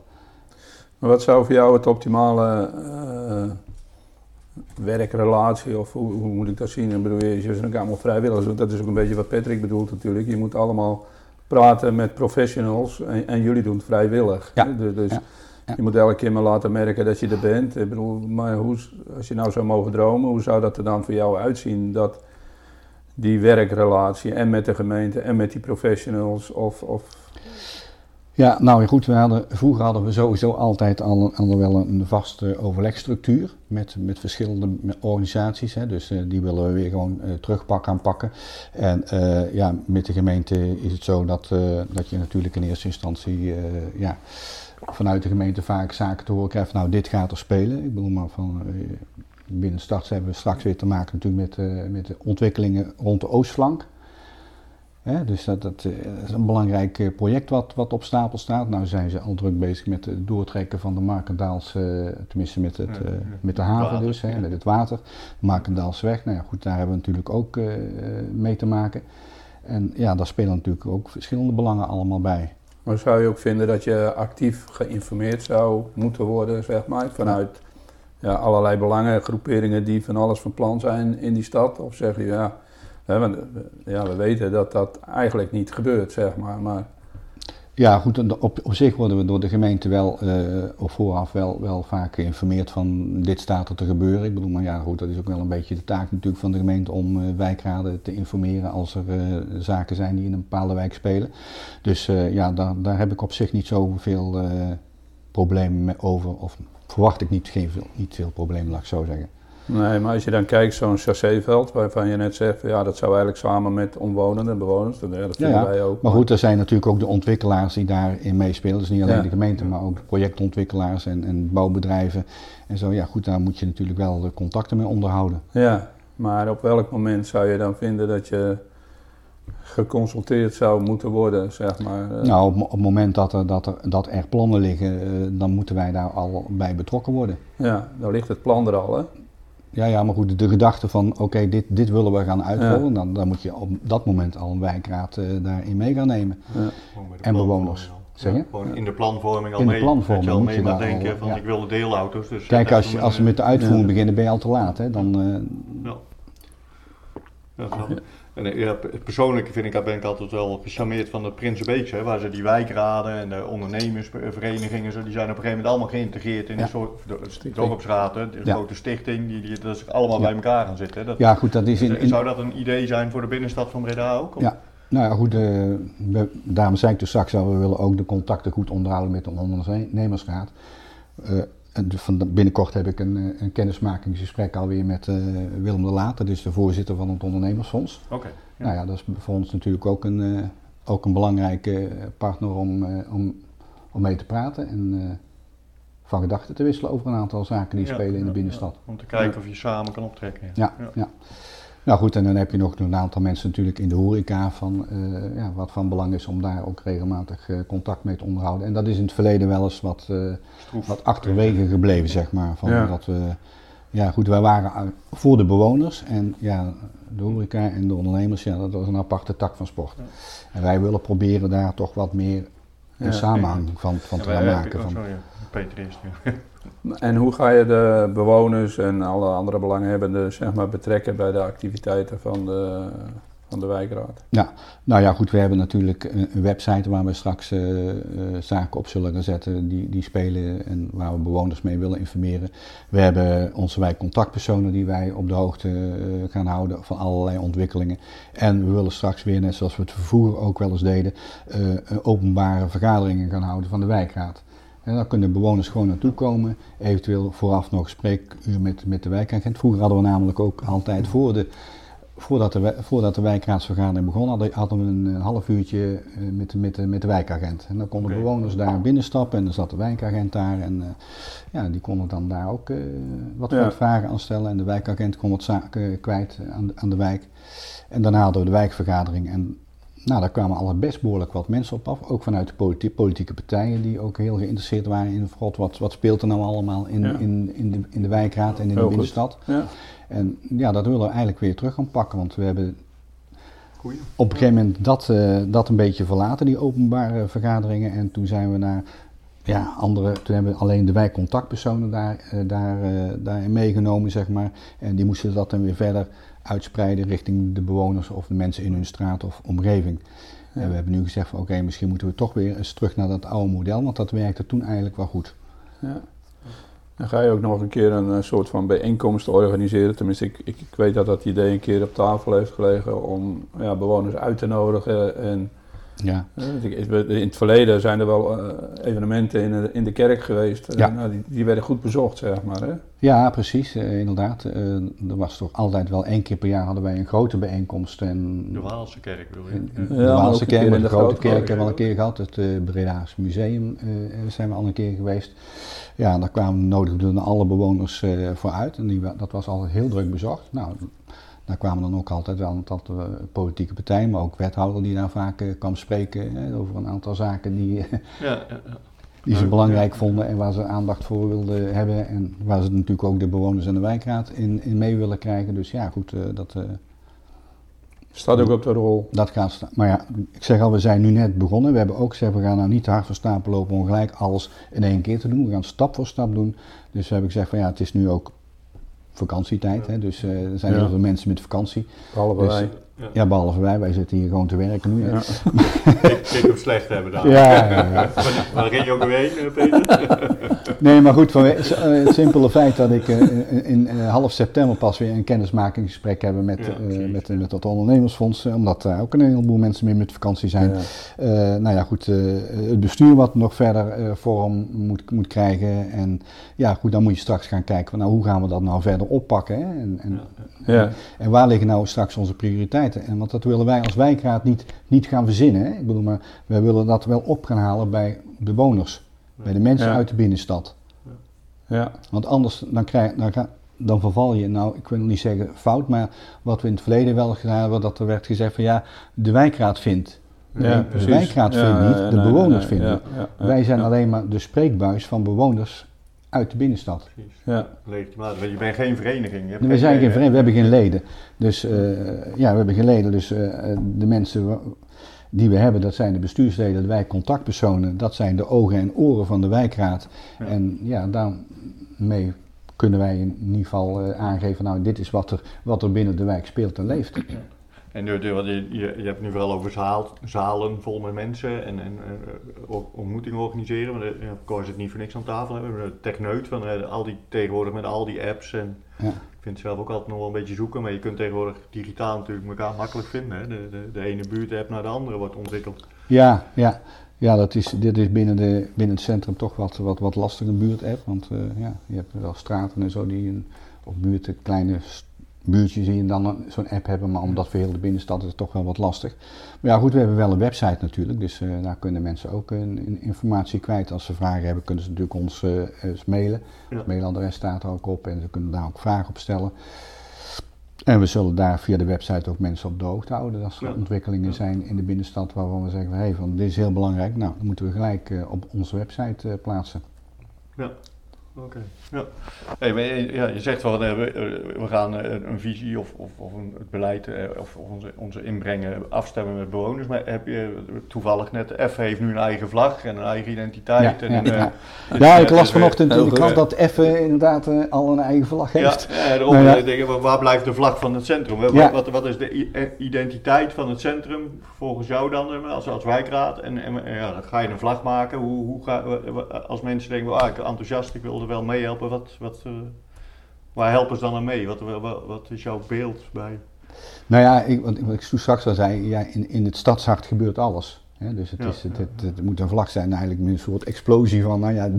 [SPEAKER 3] Maar wat zou voor jou het optimale eh, werkrelatie, of hoe, hoe moet ik dat zien? Ik bedoel, je zijn ook allemaal vrijwilligers, dat is ook een beetje wat Patrick bedoelt natuurlijk. Je moet allemaal praten met professionals en, en jullie doen het vrijwillig.
[SPEAKER 2] Ja,
[SPEAKER 3] Dus, dus
[SPEAKER 2] ja,
[SPEAKER 3] je moet elke keer maar laten merken dat je er bent. Ik bedoel, maar hoe, als je nou zou mogen dromen, hoe zou dat er dan voor jou uitzien? Dat die werkrelatie en met de gemeente en met die professionals of... of
[SPEAKER 2] Ja, nou goed, we hadden, vroeger hadden we sowieso altijd al, wel een vaste overlegstructuur met, met verschillende organisaties. Hè, dus eh, die willen we weer gewoon eh, terugpakken aanpakken. En eh, ja, met de gemeente is het zo dat, dat je natuurlijk in eerste instantie ja, vanuit de gemeente vaak zaken te horen krijgt. Nou, dit gaat er spelen. Ik bedoel maar van binnen Stads hebben we straks weer te maken natuurlijk met, met de ontwikkelingen rond de oostflank. Dus dat, dat eh, is een belangrijk eh, project wat, wat op stapel staat. Nou zijn ze al druk bezig met het doortrekken van de Markendaals, eh, tenminste met, het, eh, met de haven
[SPEAKER 1] Water,
[SPEAKER 2] dus,
[SPEAKER 1] ja.
[SPEAKER 2] met het water. Markendaalsweg, nou ja, goed, daar hebben we natuurlijk ook eh, mee te maken. En ja, daar spelen natuurlijk ook verschillende belangen allemaal bij.
[SPEAKER 3] Maar zou je ook vinden dat je actief geïnformeerd zou moeten worden, zeg maar, vanuit ja, allerlei belangengroeperingen die van alles van plan zijn in die stad? Of zeg je ja, ja, we weten dat dat eigenlijk niet gebeurt, zeg maar. maar
[SPEAKER 2] ja, goed, op, op zich worden we door de gemeente wel uh, op vooraf wel, wel vaak geïnformeerd van dit staat er te gebeuren. Ik bedoel, maar ja, goed, dat is ook wel een beetje de taak natuurlijk van de gemeente om uh, wijkraden te informeren als er uh, zaken zijn die in een bepaalde wijk spelen. Dus ja, daar, daar heb ik op zich niet zoveel problemen mee over, of verwacht ik niet, geen, niet veel problemen, laat ik zo zeggen.
[SPEAKER 3] Nee, maar als je dan kijkt, zo'n chasséveld waarvan je net zegt, ja, dat zou eigenlijk samen met omwonenden en bewoners, dat, dat vinden ja, wij ook.
[SPEAKER 2] Maar goed, er zijn natuurlijk ook de ontwikkelaars die daarin meespelen. Dus niet alleen de gemeente, maar ook de projectontwikkelaars en, en bouwbedrijven en zo. Ja, goed, daar moet je natuurlijk wel contacten mee onderhouden.
[SPEAKER 3] Ja, maar op welk moment zou je dan vinden dat je geconsulteerd zou moeten worden, zeg maar?
[SPEAKER 2] Eh? Nou, op, op, het moment dat er, dat, er, dat er plannen liggen, eh, dan moeten wij daar al bij betrokken worden.
[SPEAKER 3] Ja, dan ligt het plan er al, hè?
[SPEAKER 2] Ja, ja, maar goed, de gedachte van oké, dit, dit willen we gaan uitrollen, dan, dan moet je op dat moment al een wijkraad uh, daarin mee gaan nemen. Ja. En bewoners.
[SPEAKER 1] Zeg je? Gewoon in de planvorming al in de mee. Planvorming je al mee maar denken al, van ik wil deelauto's. Dus
[SPEAKER 2] Kijk, als, je, als ze met de uitvoering beginnen ben je al te laat. Hè? Dan, uh, ja.
[SPEAKER 1] Ja, en eh, ja, persoonlijk vind ik, ben ik altijd wel gecharmeerd van het Prinsenbeekje, hè, waar ze die wijkraden en de ondernemersverenigingen, zo, die zijn op een gegeven moment allemaal geïntegreerd in ja. een soort dorpsraden, de grote stichting, die, die dat ze allemaal bij elkaar gaan zitten. Dat,
[SPEAKER 2] ja, goed, dat is in,
[SPEAKER 1] Zou dat een idee zijn voor de binnenstad van Breda ook?
[SPEAKER 2] Ja. Nou ja, goed, uh, daarom zei ik dus straks al, we willen ook de contacten goed onderhouden met de ondernemersraad. Uh, en van binnenkort heb ik een, eh, een kennismakingsgesprek alweer met uh, Willem de dat is de voorzitter van het ondernemersfonds. Oké. Nou ja, dat is voor ons natuurlijk ook een, uh, ook een belangrijke partner om, uh, om, om mee te praten en van gedachten te wisselen over een aantal zaken die spelen in de binnenstad.
[SPEAKER 1] om te kijken of je samen kan optrekken.
[SPEAKER 2] ja. ja. Nou goed, en dan heb je nog een aantal mensen natuurlijk in de horeca van uh, ja, wat van belang is om daar ook regelmatig uh, contact mee te onderhouden. En dat is in het verleden wel eens wat, uh, wat achterwege gebleven, zeg maar. Van ja. Dat we, ja goed, wij waren voor de bewoners en ja, de horeca en de ondernemers, ja, dat was een aparte tak van sport. Ja. En wij willen proberen daar toch wat meer een samenhang van, van te gaan maken. Sorry,
[SPEAKER 1] Peter is
[SPEAKER 3] nu. En hoe ga je de bewoners en alle andere belanghebbenden zeg maar, betrekken bij de activiteiten van de, van de wijkraad?
[SPEAKER 2] Ja, nou ja, goed, we hebben natuurlijk een, website waar we straks uh, uh, zaken op zullen gaan zetten die, die spelen en waar we bewoners mee willen informeren. We hebben onze wijkcontactpersonen die wij op de hoogte uh, gaan houden van allerlei ontwikkelingen. En we willen straks weer, net zoals we het vervoer ook wel eens deden, openbare vergaderingen gaan houden van de wijkraad. En dan kunnen bewoners gewoon naartoe komen, eventueel vooraf nog spreekuur met, met de wijkagent. Vroeger hadden we namelijk ook altijd voor de, voordat, de, voordat de wijkraadsvergadering begon, hadden, hadden we een, half uurtje eh, met, met, de, met de wijkagent. En dan konden okay. bewoners daar binnenstappen en dan zat de wijkagent daar. En uh, ja, die konden dan daar ook uh, wat, ja. vragen aan stellen. En de wijkagent kon wat zaken kwijt aan de, aan de wijk. En daarna hadden we de wijkvergadering. En nou, daar kwamen al best behoorlijk wat mensen op af, ook vanuit de politi politieke partijen die ook heel geïnteresseerd waren in God, wat, wat speelt er nou allemaal in, in, in, de, in de wijkraad en in de binnenstad. Ja. En ja, dat willen we eigenlijk weer terug gaan pakken, want we hebben Goeie. op een gegeven moment dat, uh, dat een beetje verlaten, die openbare vergaderingen. En toen zijn we naar ja, andere, toen hebben we alleen de wijkcontactpersonen daar, uh, daar, uh, daarin meegenomen, zeg maar. En die moesten dat dan weer verder uitspreiden richting de bewoners of de mensen in hun straat of omgeving. En we hebben nu gezegd van oké, misschien moeten we toch weer eens terug naar dat oude model, want dat werkte toen eigenlijk wel goed. Ja.
[SPEAKER 3] Dan ga je ook nog een keer een, een soort van bijeenkomst organiseren. Tenminste, ik, ik, ik, weet dat dat idee een keer op tafel heeft gelegen om ja, bewoners uit te nodigen en ja. In het verleden zijn er wel uh, evenementen in de, in de kerk geweest. Ja. nou, die, die, werden goed bezocht, zeg maar. Hè?
[SPEAKER 2] Ja, precies, uh, inderdaad. Uh, er was toch altijd wel één keer per jaar hadden wij een grote bijeenkomst. En
[SPEAKER 1] de Waalse kerk wil je?
[SPEAKER 2] de Waalse kerk, maar de, grote kerk hebben we al een keer gehad. Het Breda's Museum zijn we al een keer geweest. Ja, daar kwamen nodig alle bewoners voor uit. En die, dat was altijd heel druk bezocht. Nou, daar kwamen dan ook altijd wel een aantal uh, politieke partijen, maar ook wethouder die daar vaak uh, kwam spreken hè, over een aantal zaken die, ja, ja, ja. die ze belangrijk vonden en waar ze aandacht voor wilden hebben. En waar ze natuurlijk ook de bewoners en de wijkraad in, in mee willen krijgen. Dus ja, goed, uh, dat,
[SPEAKER 3] Staat ook op de rol.
[SPEAKER 2] Dat gaat staan. Maar ja, ik zeg al, we zijn nu net begonnen. We hebben ook gezegd, we gaan nou niet te hard van stapel lopen om gelijk alles in één keer te doen. We gaan stap voor stap doen. Dus we hebben gezegd van ja, het is nu ook vakantietijd. Hè? Dus uh, er zijn heel veel mensen met vakantie. Dus- Ja, behalve wij. Wij zitten hier gewoon te werken nu.
[SPEAKER 3] Ja.
[SPEAKER 1] Ik kijk of slecht hebben daar.
[SPEAKER 2] Ja, ja, ja.
[SPEAKER 1] Waar, waar ging je ook weer heen, eh, Peter?
[SPEAKER 2] Nee, maar goed, van, eh, het simpele feit dat ik eh, in, in, eh, half september pas weer een kennismakingsgesprek heb met, eh,
[SPEAKER 1] precies,
[SPEAKER 2] met, met dat ondernemersfonds, eh, omdat daar ook een heleboel mensen meer met vakantie zijn. Eh, nou ja, goed, eh, het bestuur wat nog verder eh, vorm moet, moet krijgen. En ja, goed, dan moet je straks gaan kijken, van, nou, hoe gaan we dat nou verder oppakken? Hè? En, en,
[SPEAKER 3] Ja.
[SPEAKER 2] en waar liggen nou straks onze prioriteiten? En want dat willen wij als wijkraad niet, niet gaan verzinnen. Hè? Ik bedoel, maar wij willen dat wel op gaan halen bij bewoners, bij de mensen
[SPEAKER 3] Ja.
[SPEAKER 2] uit de binnenstad.
[SPEAKER 3] Ja.
[SPEAKER 2] Want anders dan, krijg, dan, ga, dan verval je, nou ik wil niet zeggen fout, maar wat we in het verleden wel gedaan hebben, dat er werd gezegd van ja, de wijkraad vindt.
[SPEAKER 3] Ja,
[SPEAKER 2] Nee, de wijkraad vindt niet, de bewoners vinden. Wij zijn alleen maar de spreekbuis van bewoners uit de binnenstad.
[SPEAKER 1] Precies.
[SPEAKER 3] Ja.
[SPEAKER 1] Legitimatie. Want Je bent geen vereniging. Je hebt
[SPEAKER 2] We zijn geen vereniging, we hebben geen leden. Dus eh, ja, we hebben geen leden. Dus eh, de mensen die we hebben, dat zijn de bestuursleden, de wijkcontactpersonen, dat zijn de ogen en oren van de wijkraad.
[SPEAKER 1] Ja.
[SPEAKER 2] En ja, daarmee kunnen wij in ieder geval eh, aangeven, nou dit is wat er, wat er binnen de wijk speelt en leeft.
[SPEAKER 1] En de, de, want je, je, hebt nu vooral over zaal, zalen vol met mensen en, en eh, ontmoetingen organiseren. Maar uh, ja, zit niet voor niks aan tafel. Hè. We hebben de techneut van eh, al die, tegenwoordig met al die apps. En
[SPEAKER 2] Ja.
[SPEAKER 1] Ik vind het zelf ook altijd nog wel een beetje zoeken, maar je kunt tegenwoordig digitaal natuurlijk elkaar makkelijk vinden. Hè. De, de, de ene buurt-app naar de andere wordt ontwikkeld.
[SPEAKER 2] Ja, ja. Ja, dat is, dit is binnen, de, binnen het centrum toch wat, wat, wat lastig, een buurt-app. Want eh, ja, je hebt wel straten en zo die een, of buurten, kleine buurtjes die dan zo'n app hebben. Maar omdat voor heel de binnenstad is het toch wel wat lastig. Maar ja, goed, we hebben wel een website natuurlijk. Dus eh, daar kunnen mensen ook een, een informatie kwijt. Als ze vragen hebben, kunnen ze natuurlijk ons eh, mailen.
[SPEAKER 1] Ja.
[SPEAKER 2] Het mailadres staat er ook op en ze kunnen daar ook vragen op stellen. En we zullen daar via de website ook mensen op de hoogte houden als er
[SPEAKER 1] Ja.
[SPEAKER 2] ontwikkelingen
[SPEAKER 1] Ja.
[SPEAKER 2] zijn in de binnenstad waarvan we zeggen, hé, hey, van dit is heel belangrijk. Nou, dan moeten we gelijk eh, op onze website eh, plaatsen.
[SPEAKER 1] Ja, oké. Ja. Hey, maar ja, je zegt wel, eh, we, eh, we gaan eh, een visie of, of, of een, het beleid of, of onze, onze inbrengen afstemmen met bewoners. Maar heb je toevallig net, F heeft nu een eigen vlag en een eigen identiteit.
[SPEAKER 2] Ja,
[SPEAKER 1] en
[SPEAKER 2] ja,
[SPEAKER 1] een, eh,
[SPEAKER 2] ja. Ja, ik las vanochtend in de krant dat Effe inderdaad al een eigen vlag heeft.
[SPEAKER 1] ja, daarom
[SPEAKER 2] Nou ja.
[SPEAKER 1] denk waar blijft de vlag van het centrum? Wat,
[SPEAKER 2] Ja.
[SPEAKER 1] wat, wat is de identiteit van het centrum volgens jou dan als, als wijkraad? En, en, ja, dan ga je een vlag maken. Hoe, hoe ga, als mensen denken, ah, ik ben enthousiast, ik wil wel meehelpen. Wat, wat, eh, waar helpen ze dan aan mee? Wat, wat, wat is jouw beeld bij?
[SPEAKER 2] Nou ja, ik, wat, ik straks al zei, ja, in, in het stadshart gebeurt alles. Hè, dus het,
[SPEAKER 1] Ja,
[SPEAKER 2] is, het,
[SPEAKER 1] ja,
[SPEAKER 2] het, het moet een vlag zijn eigenlijk met een soort explosie van, nou ja,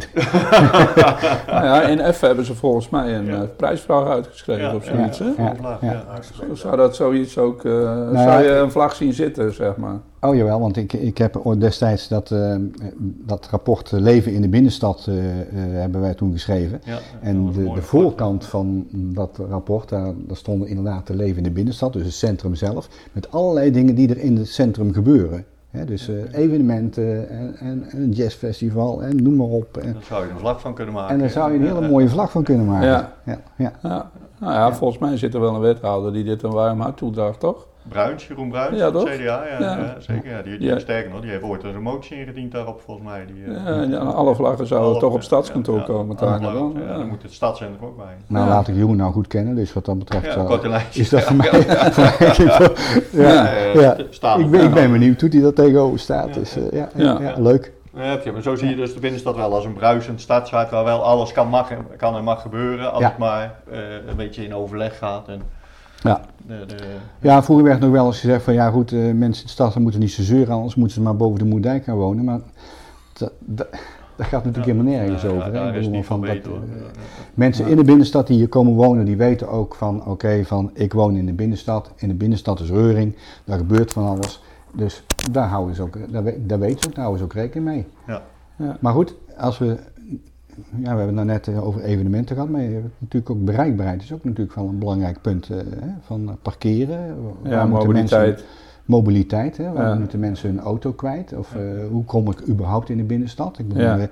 [SPEAKER 3] Nou ja, in F hebben ze volgens mij een
[SPEAKER 1] Ja.
[SPEAKER 3] eh, prijsvraag uitgeschreven
[SPEAKER 1] Ja,
[SPEAKER 3] of zoiets. hè?
[SPEAKER 1] ja,
[SPEAKER 2] Ja,
[SPEAKER 1] vlag,
[SPEAKER 2] ja.
[SPEAKER 1] ja, hartstikke
[SPEAKER 3] Zou dat zoiets ook, eh, zou
[SPEAKER 2] ja,
[SPEAKER 3] je een vlag zien zitten, zeg maar?
[SPEAKER 2] Oh jawel, want ik, ik heb ooit destijds dat, eh, dat rapport Leven in de Binnenstad eh, eh, hebben wij toen geschreven.
[SPEAKER 1] Ja,
[SPEAKER 2] En de, de voorkant van dat rapport, daar, daar stonden inderdaad de leven in de binnenstad, dus het centrum zelf, met allerlei dingen die er in het centrum gebeuren. Hè, dus eh, evenementen en, en, en een jazzfestival en noem maar op. En,
[SPEAKER 1] Daar zou je een vlag van kunnen maken.
[SPEAKER 2] en daar zou je een hele
[SPEAKER 1] ja.
[SPEAKER 2] mooie vlag van kunnen maken.
[SPEAKER 3] Ja.
[SPEAKER 2] Ja, ja.
[SPEAKER 3] Ja. Nou ja, volgens mij zit er wel een wethouder die dit een warm hart toedraagt, toch?
[SPEAKER 1] Bruins, Jeroen Bruins,
[SPEAKER 3] Ja,
[SPEAKER 1] van
[SPEAKER 3] toch?
[SPEAKER 1] het CDA, ja,
[SPEAKER 3] Ja.
[SPEAKER 1] ja, zeker. Ja, die, die,
[SPEAKER 3] Ja.
[SPEAKER 1] Sterker nog, die heeft ooit een motie ingediend daarop, volgens mij. Die, eh,
[SPEAKER 3] Ja, ja, alle vlaggen zouden
[SPEAKER 1] alle-
[SPEAKER 3] toch op stadskantoor
[SPEAKER 1] ja,
[SPEAKER 3] komen dan.
[SPEAKER 1] Ja, dan moet het stadscentrum ook bij.
[SPEAKER 2] Nou,
[SPEAKER 3] Ja.
[SPEAKER 2] laat ik Jeroen nou goed kennen, dus wat dat betreft
[SPEAKER 1] Ja,
[SPEAKER 2] zou-
[SPEAKER 1] korte lijntje.
[SPEAKER 2] is dat voor mij... ja, Ik, ben, ik ben benieuwd hoe die dat tegenover staat.
[SPEAKER 1] Ja,
[SPEAKER 2] Dus,
[SPEAKER 1] ja.
[SPEAKER 2] eh, ja, leuk.
[SPEAKER 1] Ja, heb je, maar zo zie je dus de binnenstad wel als een bruisend stadshart waar wel alles kan, mag, en- kan en mag gebeuren als het maar eh, een beetje in overleg gaat. En
[SPEAKER 2] Ja.
[SPEAKER 1] de, de,
[SPEAKER 2] Ja, vroeger werd nog wel eens gezegd van ja goed, eh, mensen in de stad moeten niet zo zeuren, anders moeten ze maar boven de Moerdijk gaan wonen. Maar dat, dat, dat gaat natuurlijk helemaal nergens over. hè. Ik bedoel,
[SPEAKER 1] van
[SPEAKER 2] dat,
[SPEAKER 1] beter.
[SPEAKER 2] eh. Mensen in de binnenstad die hier komen wonen, die weten ook van oké, van ik woon in de binnenstad. In de binnenstad is reuring, daar gebeurt van alles. Dus daar, houden ze ook, daar, daar weten ze ook, daar houden ze ook rekening mee.
[SPEAKER 1] Ja.
[SPEAKER 3] Ja.
[SPEAKER 2] Maar goed, als we, ja, we hebben het nou net eh, over evenementen gehad, maar je hebt natuurlijk ook bereikbaarheid is ook natuurlijk wel een belangrijk punt eh, hè, van eh, parkeren.
[SPEAKER 3] Ja,
[SPEAKER 2] mensen-
[SPEAKER 3] mobiliteit.
[SPEAKER 2] mobiliteit, hè? waar
[SPEAKER 3] Ja.
[SPEAKER 2] moeten mensen hun auto kwijt? Of hoe kom ik überhaupt in de binnenstad? Ik bedoel,
[SPEAKER 3] Ja.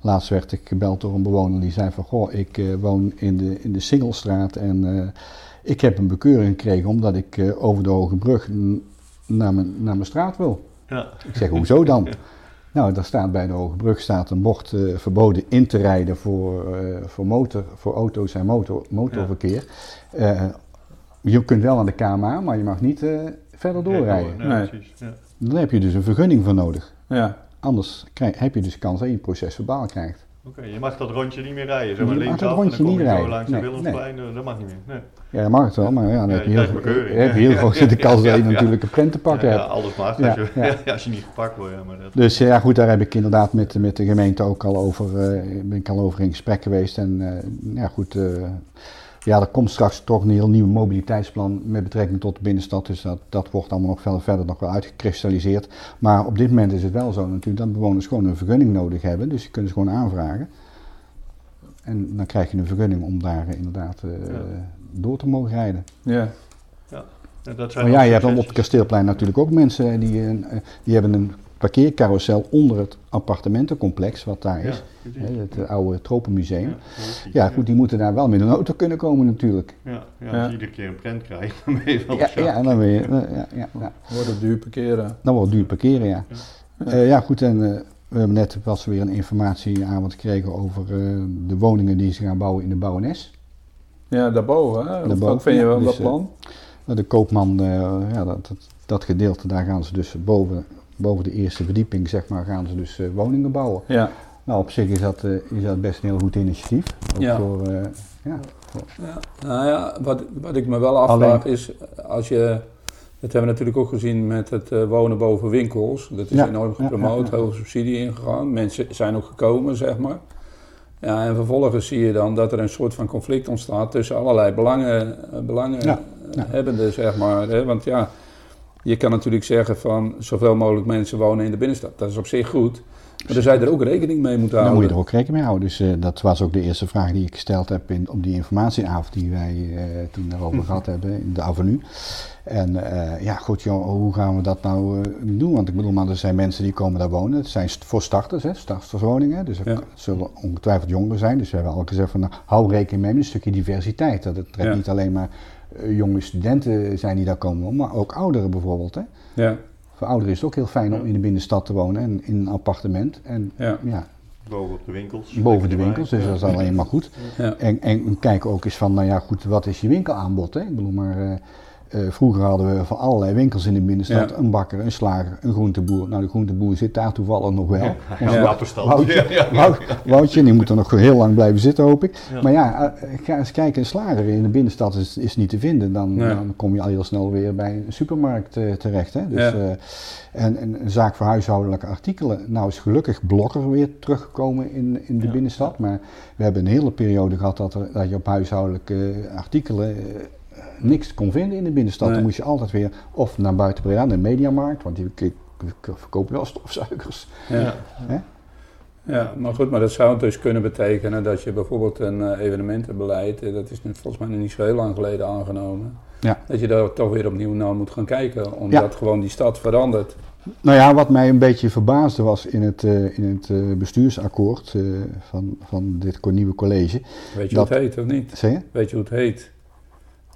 [SPEAKER 2] laatst werd ik gebeld door een bewoner die zei van, goh, ik woon in de, in de Singelstraat en ik heb een bekeuring gekregen omdat ik over de Hoge Brug naar mijn, naar mijn straat wil.
[SPEAKER 1] Ja.
[SPEAKER 2] Ik zeg, hoezo dan? Nou, daar staat bij de Hoge Brug staat een bord eh, verboden in te rijden voor, eh, voor, motor, voor auto's en motor, motorverkeer. Eh, je kunt wel aan de KMA, maar je mag niet eh, verder doorrijden.
[SPEAKER 1] Nee,
[SPEAKER 3] Nee.
[SPEAKER 1] precies. Ja.
[SPEAKER 2] Dan heb je dus een vergunning voor nodig.
[SPEAKER 3] Ja,
[SPEAKER 2] Anders krijg, heb je dus kans dat je een proces verbaal krijgt.
[SPEAKER 1] Oké, je mag dat rondje niet meer rijden. Zo
[SPEAKER 2] Je
[SPEAKER 1] maar
[SPEAKER 2] mag dat
[SPEAKER 1] en
[SPEAKER 2] rondje
[SPEAKER 1] dan kom
[SPEAKER 2] niet
[SPEAKER 1] je zo
[SPEAKER 2] rijden.
[SPEAKER 1] langs de
[SPEAKER 2] Nee,
[SPEAKER 1] Willemsplein. eh, Dat mag niet meer. Nee.
[SPEAKER 2] Ja, dat mag het wel, maar ja, dan heb je heel, heb heel groot de kans dat je natuurlijk een prent te pakken
[SPEAKER 1] Ja, ja,
[SPEAKER 2] hebt.
[SPEAKER 1] alles mag. Als, je, als je niet gepakt wordt. Ja, maar dat,
[SPEAKER 2] Dus ja, goed, daar heb ik inderdaad met, met de gemeente ook al over, eh, ben ik al over in gesprek geweest. En eh, ja, goed, eh, ja, er komt straks toch een heel nieuw mobiliteitsplan met betrekking tot de binnenstad. Dus dat, dat wordt allemaal nog verder, verder nog wel uitgekristalliseerd. Maar op dit moment is het wel zo natuurlijk dat bewoners gewoon een vergunning nodig hebben. Dus je kunt ze gewoon aanvragen. En dan krijg je een vergunning om daar eh, inderdaad eh,
[SPEAKER 1] Ja.
[SPEAKER 2] door te mogen rijden.
[SPEAKER 3] ja.
[SPEAKER 1] Ja, dat zijn
[SPEAKER 2] Maar ja, je hebt dan op het kasteelplein natuurlijk ook mensen die, eh, die hebben een parkeercarousel onder het appartementencomplex wat daar is.
[SPEAKER 1] Ja, precies.
[SPEAKER 2] Hè, het eh, oude Tropenmuseum.
[SPEAKER 1] Ja,
[SPEAKER 2] goed, die moeten daar wel met een auto kunnen komen natuurlijk.
[SPEAKER 1] Ja, ja,
[SPEAKER 3] Ja.
[SPEAKER 1] als je iedere keer een prent krijgt, dan ben je wel
[SPEAKER 2] Ja,
[SPEAKER 1] zo.
[SPEAKER 2] ja, en dan weer, eh, ja, ja, ja.
[SPEAKER 3] Wordt het duur parkeren.
[SPEAKER 2] Dan wordt het duur parkeren, ja. Eh, ja, goed, en eh, we hebben net pas weer een informatieavond gekregen over eh, de woningen die ze gaan bouwen in de Bouwenes.
[SPEAKER 3] Ja, daarboven. Hè?
[SPEAKER 2] Daarboven,
[SPEAKER 3] Wat vind je
[SPEAKER 2] ja,
[SPEAKER 3] wel
[SPEAKER 2] dus,
[SPEAKER 3] dat
[SPEAKER 2] eh,
[SPEAKER 3] plan?
[SPEAKER 2] De koopman, eh, ja, dat, dat, dat gedeelte, daar gaan ze dus boven, boven de eerste verdieping, zeg maar, gaan ze dus eh, woningen bouwen.
[SPEAKER 3] Ja.
[SPEAKER 2] Nou, op zich is dat, eh, is dat best een heel goed initiatief. Ook
[SPEAKER 3] Ja.
[SPEAKER 2] voor, eh, ja.
[SPEAKER 3] Ja, nou ja, wat, wat ik me wel afvraag
[SPEAKER 2] Alleen-
[SPEAKER 3] is, als je, dat hebben we natuurlijk ook gezien met het wonen boven winkels, dat is
[SPEAKER 2] Ja,
[SPEAKER 3] enorm gepromoot,
[SPEAKER 2] ja, ja.
[SPEAKER 3] hoge subsidie ingegaan, mensen zijn ook gekomen, zeg maar. Ja, en vervolgens zie je dan dat er een soort van conflict ontstaat tussen allerlei belangen, zeg maar. Hè? Want ja, je kan natuurlijk zeggen van zoveel mogelijk mensen wonen in de binnenstad, dat is op zich goed. Maar dan zou je er ook rekening mee moeten
[SPEAKER 2] Daar
[SPEAKER 3] houden.
[SPEAKER 2] moet je er ook rekening mee houden. Dus eh, dat was ook de eerste vraag die ik gesteld heb in, op die informatieavond die wij eh, toen daarover gehad hebben in de avenue. En eh, ja, goed, joh, hoe gaan we dat nou doen? Want ik bedoel, maar er zijn mensen die komen daar wonen. Het zijn voor starters, hè, starterswoningen. Dus er
[SPEAKER 3] Ja.
[SPEAKER 2] k- zullen ongetwijfeld jongeren zijn. Dus we hebben al gezegd van, nou, hou rekening mee met een stukje diversiteit. Dat het trekt
[SPEAKER 3] Ja.
[SPEAKER 2] niet alleen maar jonge studenten zijn die daar komen, maar ook ouderen bijvoorbeeld. Hè.
[SPEAKER 3] Ja,
[SPEAKER 2] Voor ouderen is het ook heel fijn om in de binnenstad te wonen en in een appartement. En
[SPEAKER 3] ja,
[SPEAKER 2] ja,
[SPEAKER 1] Boven op de winkels.
[SPEAKER 2] boven de winkels, dus dat is alleen maar goed.
[SPEAKER 3] ja.
[SPEAKER 2] En, en kijken ook eens van, nou ja, goed, wat is je winkelaanbod? Hè? Ik bedoel, maar eh, vroeger hadden we van allerlei winkels in de binnenstad.
[SPEAKER 3] Ja.
[SPEAKER 2] Een bakker, een slager, een groenteboer. Nou, de groenteboer zit daar toevallig nog wel.
[SPEAKER 1] Ja,
[SPEAKER 2] Ons
[SPEAKER 1] ja.
[SPEAKER 2] Woutje, die moet er nog heel lang blijven zitten, hoop ik. Maar ja, eh, ga eens kijken, een slager in de binnenstad is, is niet te vinden. Dan,
[SPEAKER 3] Nee.
[SPEAKER 2] dan kom je al heel snel weer bij een supermarkt eh, terecht. Hè? Dus, en, en een zaak voor huishoudelijke artikelen. Nou is gelukkig Blokker weer teruggekomen in, in de binnenstad. Maar we hebben een hele periode gehad dat, er, dat je op huishoudelijke artikelen niks kon vinden in de binnenstad.
[SPEAKER 3] Nee.
[SPEAKER 2] Dan moest je altijd weer of naar buiten Breda, naar de Mediamarkt. Want die verkopen wel stofzuigers.
[SPEAKER 3] ja.
[SPEAKER 2] Hè?
[SPEAKER 3] Ja, maar goed, maar dat zou dus kunnen betekenen dat je bijvoorbeeld een eh, evenementenbeleid, eh, dat is nu volgens mij nog niet zo heel lang geleden aangenomen,
[SPEAKER 2] Ja.
[SPEAKER 3] dat je daar toch weer opnieuw naar moet gaan kijken, omdat gewoon die stad verandert.
[SPEAKER 2] Nou ja, wat mij een beetje verbaasde was in het, eh, in het bestuursakkoord van, van dit nieuwe college.
[SPEAKER 3] Weet je
[SPEAKER 2] Dat-
[SPEAKER 3] hoe het heet of niet?
[SPEAKER 2] Zeg je?
[SPEAKER 3] Weet je hoe het heet?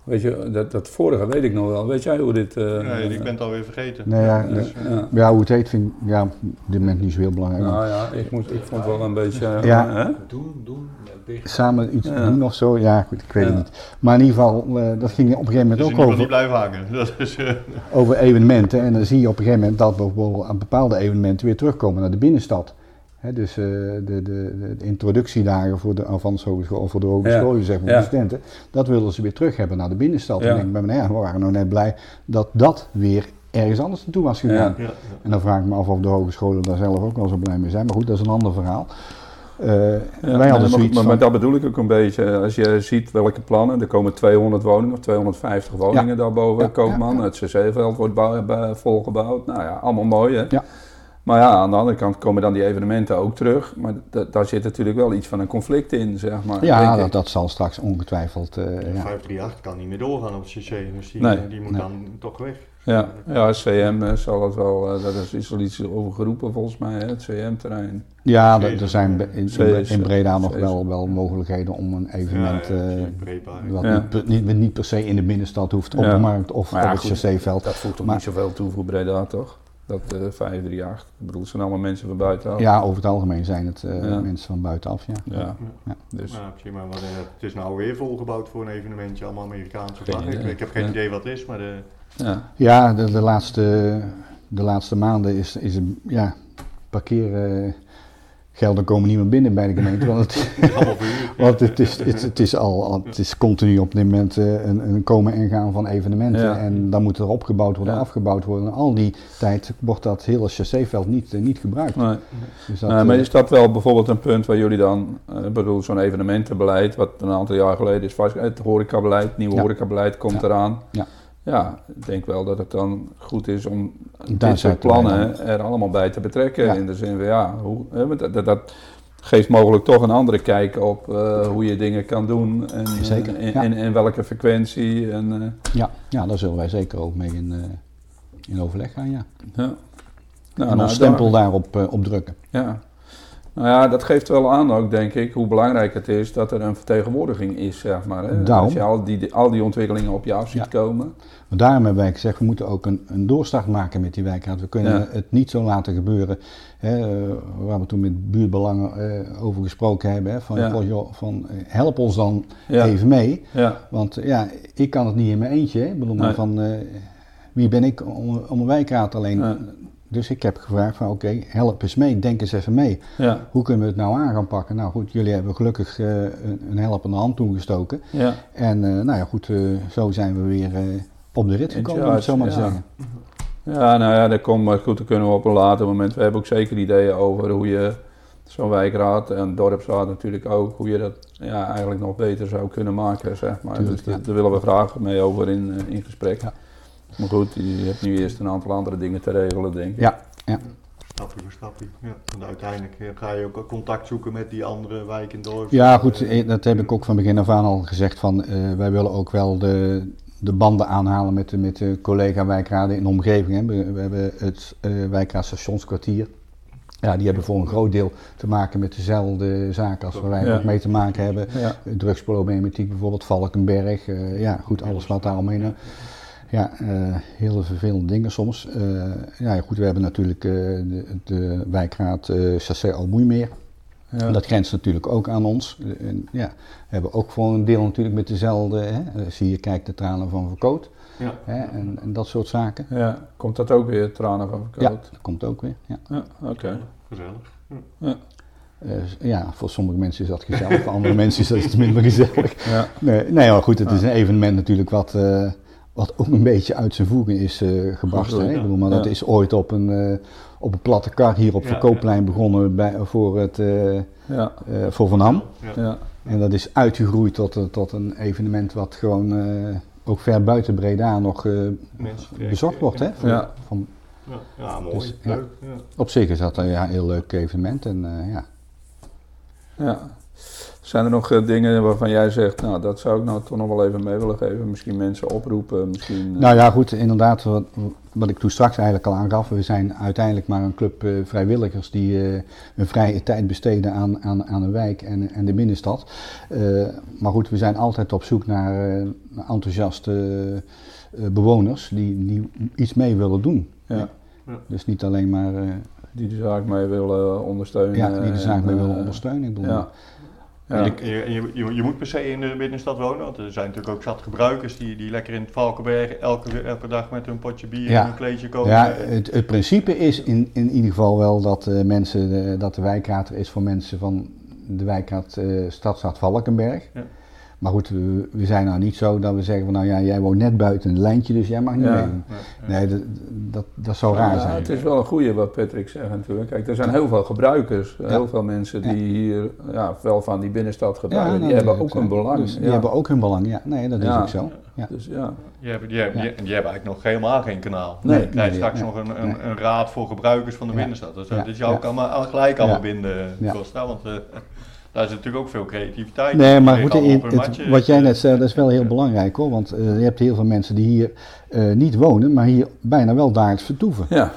[SPEAKER 3] Weet je, dat, dat vorige weet ik nog wel. Weet jij hoe dit... eh,
[SPEAKER 1] Nee, ik ben het alweer vergeten.
[SPEAKER 2] Nee, ja,
[SPEAKER 3] eh,
[SPEAKER 2] dus-
[SPEAKER 3] ja.
[SPEAKER 2] ja, hoe het heet vind ik ja, op dit moment niet zo heel belangrijk.
[SPEAKER 3] Nou ja, ik, moet, ik vond het wel een beetje... eh,
[SPEAKER 2] Ja.
[SPEAKER 3] hè?
[SPEAKER 4] Doen, doen, dicht.
[SPEAKER 2] Samen iets
[SPEAKER 3] Ja.
[SPEAKER 2] doen of zo, ja goed, ik weet
[SPEAKER 3] Ja.
[SPEAKER 2] het niet. Maar in ieder geval, eh, dat ging op een gegeven
[SPEAKER 1] Dus
[SPEAKER 2] moment
[SPEAKER 1] in
[SPEAKER 2] ook
[SPEAKER 1] geval niet
[SPEAKER 2] over,
[SPEAKER 1] blijven hangen. Dat is, eh,
[SPEAKER 2] over evenementen. En dan zie je op een gegeven moment dat bijvoorbeeld aan bepaalde evenementen weer terugkomen naar de binnenstad. Hè, dus eh, de, de, de, introductiedagen voor de Avans Hogeschool, of voor de hogescholen, zeg maar,
[SPEAKER 3] Ja.
[SPEAKER 2] de studenten, dat wilden ze weer terug hebben naar de binnenstad.
[SPEAKER 3] Ja.
[SPEAKER 2] En ik denk bij me, ja, we waren nou net blij dat dat weer ergens anders naartoe was gegaan.
[SPEAKER 1] ja, ja.
[SPEAKER 2] En dan vraag ik me af of de hogescholen daar zelf ook wel zo blij mee zijn. Maar goed, dat is een ander verhaal. Eh,
[SPEAKER 3] Ja,
[SPEAKER 2] wij
[SPEAKER 3] maar-
[SPEAKER 2] hadden
[SPEAKER 3] maar,
[SPEAKER 2] zoiets
[SPEAKER 3] maar,
[SPEAKER 2] van...
[SPEAKER 3] maar dat bedoel ik ook een beetje. Als je ziet welke plannen, er komen 200 woningen of 250 woningen daarboven.
[SPEAKER 2] Ja,
[SPEAKER 3] Koopman,
[SPEAKER 2] ja, ja.
[SPEAKER 3] het CC-veld wordt bouw- bij- volgebouwd. Nou ja, allemaal mooi hè. Maar ja, aan de andere kant komen dan die evenementen ook terug. Maar da- daar zit natuurlijk wel iets van een conflict in, zeg maar.
[SPEAKER 2] Ja,
[SPEAKER 3] denk
[SPEAKER 2] dat,
[SPEAKER 3] ik.
[SPEAKER 2] dat zal straks ongetwijfeld. eh,
[SPEAKER 1] Ja,
[SPEAKER 2] ja.
[SPEAKER 1] 538 kan niet meer doorgaan op het CC, dus die,
[SPEAKER 3] Nee.
[SPEAKER 1] die moet
[SPEAKER 2] Nee.
[SPEAKER 1] dan toch weg.
[SPEAKER 3] Ja, ja, CM eh, zal het wel, eh, dat is, is er iets over geroepen volgens mij, hè, het CM-terrein.
[SPEAKER 2] Ja, er er zijn in, in Breda nog wel, wel mogelijkheden om een evenement.
[SPEAKER 1] ja,
[SPEAKER 2] eh, wat
[SPEAKER 3] Ja.
[SPEAKER 2] niet, per- niet, niet per se in de binnenstad hoeft, op de markt of
[SPEAKER 3] Maar
[SPEAKER 2] op het
[SPEAKER 3] goed,
[SPEAKER 2] chasséveld.
[SPEAKER 3] Dat voegt toch
[SPEAKER 2] Maar-
[SPEAKER 3] niet zoveel toe voor Breda, toch? Dat eh 538. Ik bedoel, het zijn allemaal mensen van buitenaf.
[SPEAKER 2] Ja, over het algemeen zijn het eh,
[SPEAKER 3] Ja.
[SPEAKER 2] mensen van buitenaf, ja.
[SPEAKER 3] Ja,
[SPEAKER 2] Ja.
[SPEAKER 3] dus...
[SPEAKER 1] Ja, prima, maar eh, het is nou weer volgebouwd voor een evenementje, allemaal Amerikaanse vlaggen. Ik, ik heb geen
[SPEAKER 3] Ja.
[SPEAKER 1] idee wat het is, maar de,
[SPEAKER 3] Ja,
[SPEAKER 2] Ja, de, de, laatste, de laatste maanden is, is ja, parkeergelden komen niet meer binnen bij de gemeente. Want het, want het, is, het, het is al, het is continu op dit moment eh, een, een komen en gaan van evenementen.
[SPEAKER 3] Ja.
[SPEAKER 2] En dan moet er opgebouwd worden,
[SPEAKER 3] Ja.
[SPEAKER 2] afgebouwd worden. En al die tijd wordt dat hele chasséveld niet, eh, niet gebruikt.
[SPEAKER 3] nee.
[SPEAKER 2] Dus dat,
[SPEAKER 3] Nee, maar
[SPEAKER 2] eh,
[SPEAKER 3] is dat wel bijvoorbeeld een punt waar jullie dan, ik bedoel, zo'n evenementenbeleid, wat een aantal jaar geleden is vast, het horecabeleid, het nieuwe
[SPEAKER 2] Ja.
[SPEAKER 3] horecabeleid komt
[SPEAKER 2] Ja.
[SPEAKER 3] eraan.
[SPEAKER 2] Ja.
[SPEAKER 3] Ja, ik denk wel dat het dan goed is om
[SPEAKER 2] Daar
[SPEAKER 3] dit soort plannen er allemaal bij te betrekken.
[SPEAKER 2] Ja.
[SPEAKER 3] In de zin van ja, hoe, dat, dat, geeft mogelijk toch een andere kijk op eh, hoe je dingen kan doen en, eh,
[SPEAKER 2] Zeker,
[SPEAKER 3] en,
[SPEAKER 2] ja.
[SPEAKER 3] en, en welke frequentie. En, eh,
[SPEAKER 2] ja, ja, daar zullen wij zeker ook mee in, in overleg gaan, ja.
[SPEAKER 3] ja. Nou,
[SPEAKER 2] en
[SPEAKER 3] nou,
[SPEAKER 2] ons stempel
[SPEAKER 3] daar-
[SPEAKER 2] daarop op drukken.
[SPEAKER 3] Ja. Nou ja, dat geeft wel aan ook, denk ik, hoe belangrijk het is dat er een vertegenwoordiging is, zeg maar. Hè?
[SPEAKER 2] Daarom.
[SPEAKER 3] Als je al die, al die ontwikkelingen op je af ziet
[SPEAKER 2] Ja.
[SPEAKER 3] komen.
[SPEAKER 2] Maar daarom hebben wij gezegd, we moeten ook een, een doorstart maken met die wijkraad. We kunnen
[SPEAKER 3] Ja.
[SPEAKER 2] het niet zo laten gebeuren, hè, waar we toen met buurtbelangen eh, over gesproken hebben. Hè, van,
[SPEAKER 3] Ja.
[SPEAKER 2] van, joh, van, eh, help ons dan even mee. Want ja, ik kan het niet in mijn eentje. Hè. Ik bedoel,
[SPEAKER 3] Nee.
[SPEAKER 2] van, eh, wie ben ik om, om een wijkraad alleen?
[SPEAKER 3] Ja.
[SPEAKER 2] Dus ik heb gevraagd van oké, help eens mee, denk eens even mee.
[SPEAKER 3] ja,
[SPEAKER 2] Hoe kunnen we het nou aan gaan pakken? Nou goed, jullie hebben gelukkig eh, een, een helpende hand toegestoken.
[SPEAKER 3] ja.
[SPEAKER 2] En eh, nou ja, goed, eh, zo zijn we weer op de rit gekomen, om het zo maar te
[SPEAKER 3] charge,
[SPEAKER 2] zeggen.
[SPEAKER 3] Ja, nou ja, dat komt maar goed. Dan kunnen we op een later moment. We hebben ook zeker ideeën over hoe je zo'n wijkraad en dorpsraad natuurlijk ook, hoe je dat ja, eigenlijk nog beter zou kunnen maken, zeg maar.
[SPEAKER 2] Tuurlijk,
[SPEAKER 3] dus daar-
[SPEAKER 2] ja.
[SPEAKER 3] daar willen we graag mee over in, in gesprek. Maar goed, je hebt nu eerst een aantal andere dingen te regelen, denk ik.
[SPEAKER 2] Ja, ja.
[SPEAKER 1] Stapje voor stapje. Ja. En uiteindelijk eh, ga je ook contact zoeken met die andere wijken dorp.
[SPEAKER 2] ja goed,
[SPEAKER 1] Eh,
[SPEAKER 2] dat heb ik ook van begin af aan al gezegd. Van, eh, wij willen ook wel de, de banden aanhalen met de, met de collega-wijkraden in de omgeving. Hè. We, we hebben het eh wijkraad stationskwartier. Ja, die hebben voor een groot deel te maken met dezelfde zaken als waar wij
[SPEAKER 3] Ja.
[SPEAKER 2] ook mee te maken hebben.
[SPEAKER 3] Ja.
[SPEAKER 2] Drugsproblematiek bijvoorbeeld, Valkenberg. eh, ja, goed, alles wat daar omheen. Ja, eh hele vervelende dingen soms. Eh, ja, goed, we hebben natuurlijk eh, de, de wijkraad eh Chassé Almoeimeer.
[SPEAKER 3] Ja.
[SPEAKER 2] Dat grenst natuurlijk ook aan ons. En, ja, we hebben ook voor een deel natuurlijk met dezelfde, hè, zie je, kijk de tranen van Verkoot.
[SPEAKER 1] Ja.
[SPEAKER 2] Hè, en, en dat soort zaken.
[SPEAKER 3] Ja, komt dat ook weer, tranen van
[SPEAKER 2] Ja,
[SPEAKER 3] verkoud?
[SPEAKER 2] dat komt ook weer. Ja.
[SPEAKER 3] Ja, oké.
[SPEAKER 1] Gezellig.
[SPEAKER 2] Eh, ja, voor sommige mensen is dat gezellig, voor andere mensen is dat iets minder gezellig.
[SPEAKER 3] Ja,
[SPEAKER 2] Nee, nee maar goed, het is een evenement natuurlijk wat, eh, wat ook een beetje uit zijn voegen is eh, gebarsten. hè. Ik bedoel, maar dat
[SPEAKER 3] Ja.
[SPEAKER 2] is ooit op een, eh, op een platte kar hier op
[SPEAKER 1] Ja,
[SPEAKER 2] Verkoopplein begonnen bij, voor, het, eh,
[SPEAKER 3] ja,
[SPEAKER 2] eh, voor Van Ham.
[SPEAKER 1] Ja.
[SPEAKER 3] ja.
[SPEAKER 2] En dat is uitgegroeid tot, tot een evenement wat gewoon eh, ook ver buiten Breda nog eh, bezocht wordt. Hè? Van,
[SPEAKER 3] Ja.
[SPEAKER 2] van,
[SPEAKER 1] Ja, ja mooi.
[SPEAKER 2] Dus, ja.
[SPEAKER 1] Leuk. Ja.
[SPEAKER 2] op zich is dat een ja, heel leuk evenement. En, eh, ja.
[SPEAKER 3] ja. Zijn er nog eh, dingen waarvan jij zegt, nou dat zou ik nou toch nog wel even mee willen geven? Misschien mensen oproepen, misschien... eh,
[SPEAKER 2] Nou ja, goed, inderdaad, wat, wat ik toen straks eigenlijk al aangaf. We zijn uiteindelijk maar een club eh, vrijwilligers die hun vrije tijd besteden aan, aan, aan een wijk en, en de binnenstad. Maar goed, we zijn altijd op zoek naar enthousiaste bewoners die, die iets mee willen doen.
[SPEAKER 3] ja,
[SPEAKER 2] Dus niet alleen maar
[SPEAKER 3] die de zaak mee willen ondersteunen.
[SPEAKER 2] ja, die de zaak
[SPEAKER 3] en,
[SPEAKER 2] mee willen ondersteunen. Ik bedoel,
[SPEAKER 3] Ja. Ja.
[SPEAKER 1] je, je, je, je moet per se in de binnenstad wonen, want er zijn natuurlijk ook zat gebruikers die, die lekker in het Valkenberg elke, elke dag met hun potje bier
[SPEAKER 2] Ja.
[SPEAKER 1] en een kleedje komen.
[SPEAKER 2] Ja, het, het principe is in, in ieder geval wel dat, eh, mensen, eh, dat de wijkraad er is voor mensen van de wijkraad eh Stadstad Valkenberg.
[SPEAKER 1] Ja.
[SPEAKER 2] Maar goed, we, we zijn nou niet zo dat we zeggen van nou ja, jij woont net buiten een lijntje, dus jij mag niet
[SPEAKER 3] Ja.
[SPEAKER 2] meedoen. Nee, dat, dat, dat zou raar
[SPEAKER 3] Ja,
[SPEAKER 2] zijn.
[SPEAKER 3] het is wel een goede wat Patrick zegt natuurlijk. Kijk, er zijn heel veel gebruikers, heel veel mensen die hier ja, wel van die binnenstad gebruiken.
[SPEAKER 2] nou,
[SPEAKER 3] die hebben ook een belang.
[SPEAKER 2] dus die hebben ook hun belang, ja. Nee, dat is
[SPEAKER 3] Ja.
[SPEAKER 2] ook zo. Ja.
[SPEAKER 3] Dus ja,
[SPEAKER 1] Je hebt, je, hebt,
[SPEAKER 2] Ja.
[SPEAKER 1] je, je hebt eigenlijk nog helemaal geen kanaal.
[SPEAKER 3] Nee.
[SPEAKER 1] je krijgt
[SPEAKER 2] Nee,
[SPEAKER 1] straks
[SPEAKER 2] nee,
[SPEAKER 1] nog een, een,
[SPEAKER 2] nee.
[SPEAKER 1] een raad voor gebruikers van de
[SPEAKER 2] Ja.
[SPEAKER 1] binnenstad. Dus,
[SPEAKER 2] Ja.
[SPEAKER 1] dat is jou
[SPEAKER 2] Ja.
[SPEAKER 1] ook allemaal, al- gelijk allemaal
[SPEAKER 2] Ja.
[SPEAKER 1] binden,
[SPEAKER 2] Ja.
[SPEAKER 1] Costa. Want eh, daar zit natuurlijk ook veel creativiteit.
[SPEAKER 2] Nee,
[SPEAKER 1] in.
[SPEAKER 2] maar goed,
[SPEAKER 1] allemaal op
[SPEAKER 2] het- wat jij net zei, dat is wel heel belangrijk hoor. Want eh, je hebt heel veel mensen die hier eh, niet wonen, maar hier bijna wel dagelijks vertoeven.
[SPEAKER 3] ja.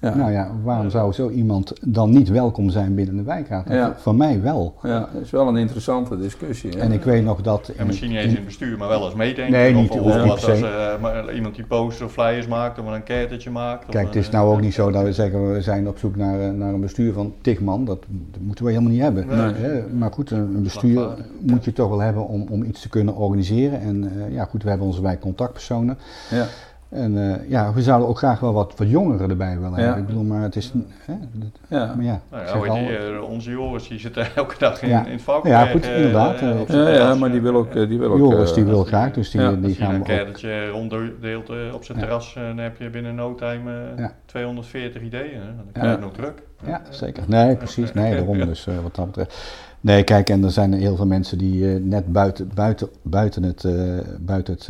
[SPEAKER 3] Ja.
[SPEAKER 2] Nou ja, waarom zou zo iemand dan niet welkom zijn binnen de wijkraad?
[SPEAKER 3] Ja.
[SPEAKER 2] Van mij wel.
[SPEAKER 3] ja, dat is wel een interessante discussie. hè.
[SPEAKER 2] En ik weet nog dat...
[SPEAKER 1] En misschien niet eens in het bestuur, maar wel als meedenker.
[SPEAKER 2] Nee, niet-
[SPEAKER 1] of, of als, eh, maar iemand die posters of flyers maakt, of een enquêtetje maakt. of
[SPEAKER 2] Kijk, het is
[SPEAKER 1] eh,
[SPEAKER 2] nou ook niet zo dat we zeggen we zijn op zoek naar, eh, naar een bestuur van tig man. Dat, dat moeten we helemaal niet hebben.
[SPEAKER 3] Nee.
[SPEAKER 2] Hè, maar goed, een, bestuur moet je toch wel hebben om, om iets te kunnen organiseren. En eh, ja, goed, we hebben onze wijkcontactpersonen.
[SPEAKER 3] Ja.
[SPEAKER 2] En eh, ja, we zouden ook graag wel wat, wat jongeren erbij willen
[SPEAKER 3] Ja.
[SPEAKER 2] hebben. Ik bedoel, maar het is... Hè, dat-
[SPEAKER 3] Ja.
[SPEAKER 2] maar ja,
[SPEAKER 1] Nou ja,
[SPEAKER 2] al,
[SPEAKER 1] eh, onze Joris die zit elke dag in,
[SPEAKER 2] Ja.
[SPEAKER 1] in het vak.
[SPEAKER 2] Ja, goed,
[SPEAKER 1] eh,
[SPEAKER 2] inderdaad,
[SPEAKER 3] Ja, ja, maar die wil ook, die wil ook
[SPEAKER 2] Joris die wil graag, dus die,
[SPEAKER 3] ja,
[SPEAKER 2] die
[SPEAKER 1] Als je
[SPEAKER 2] gaan
[SPEAKER 1] een
[SPEAKER 2] we ook...
[SPEAKER 1] enquêtetje ronddeelt op zijn
[SPEAKER 2] Ja.
[SPEAKER 1] terras, dan heb je binnen no time eh,
[SPEAKER 2] Ja.
[SPEAKER 1] 240 ideeën. Hè? Dan
[SPEAKER 2] Ja.
[SPEAKER 1] krijg je nog druk.
[SPEAKER 2] Ja, zeker. Nee, precies. Nee, daarom dus eh, wat dat betreft. Nee, kijk, en er zijn heel veel mensen die eh, net buiten, buiten, buiten het, eh, buiten het,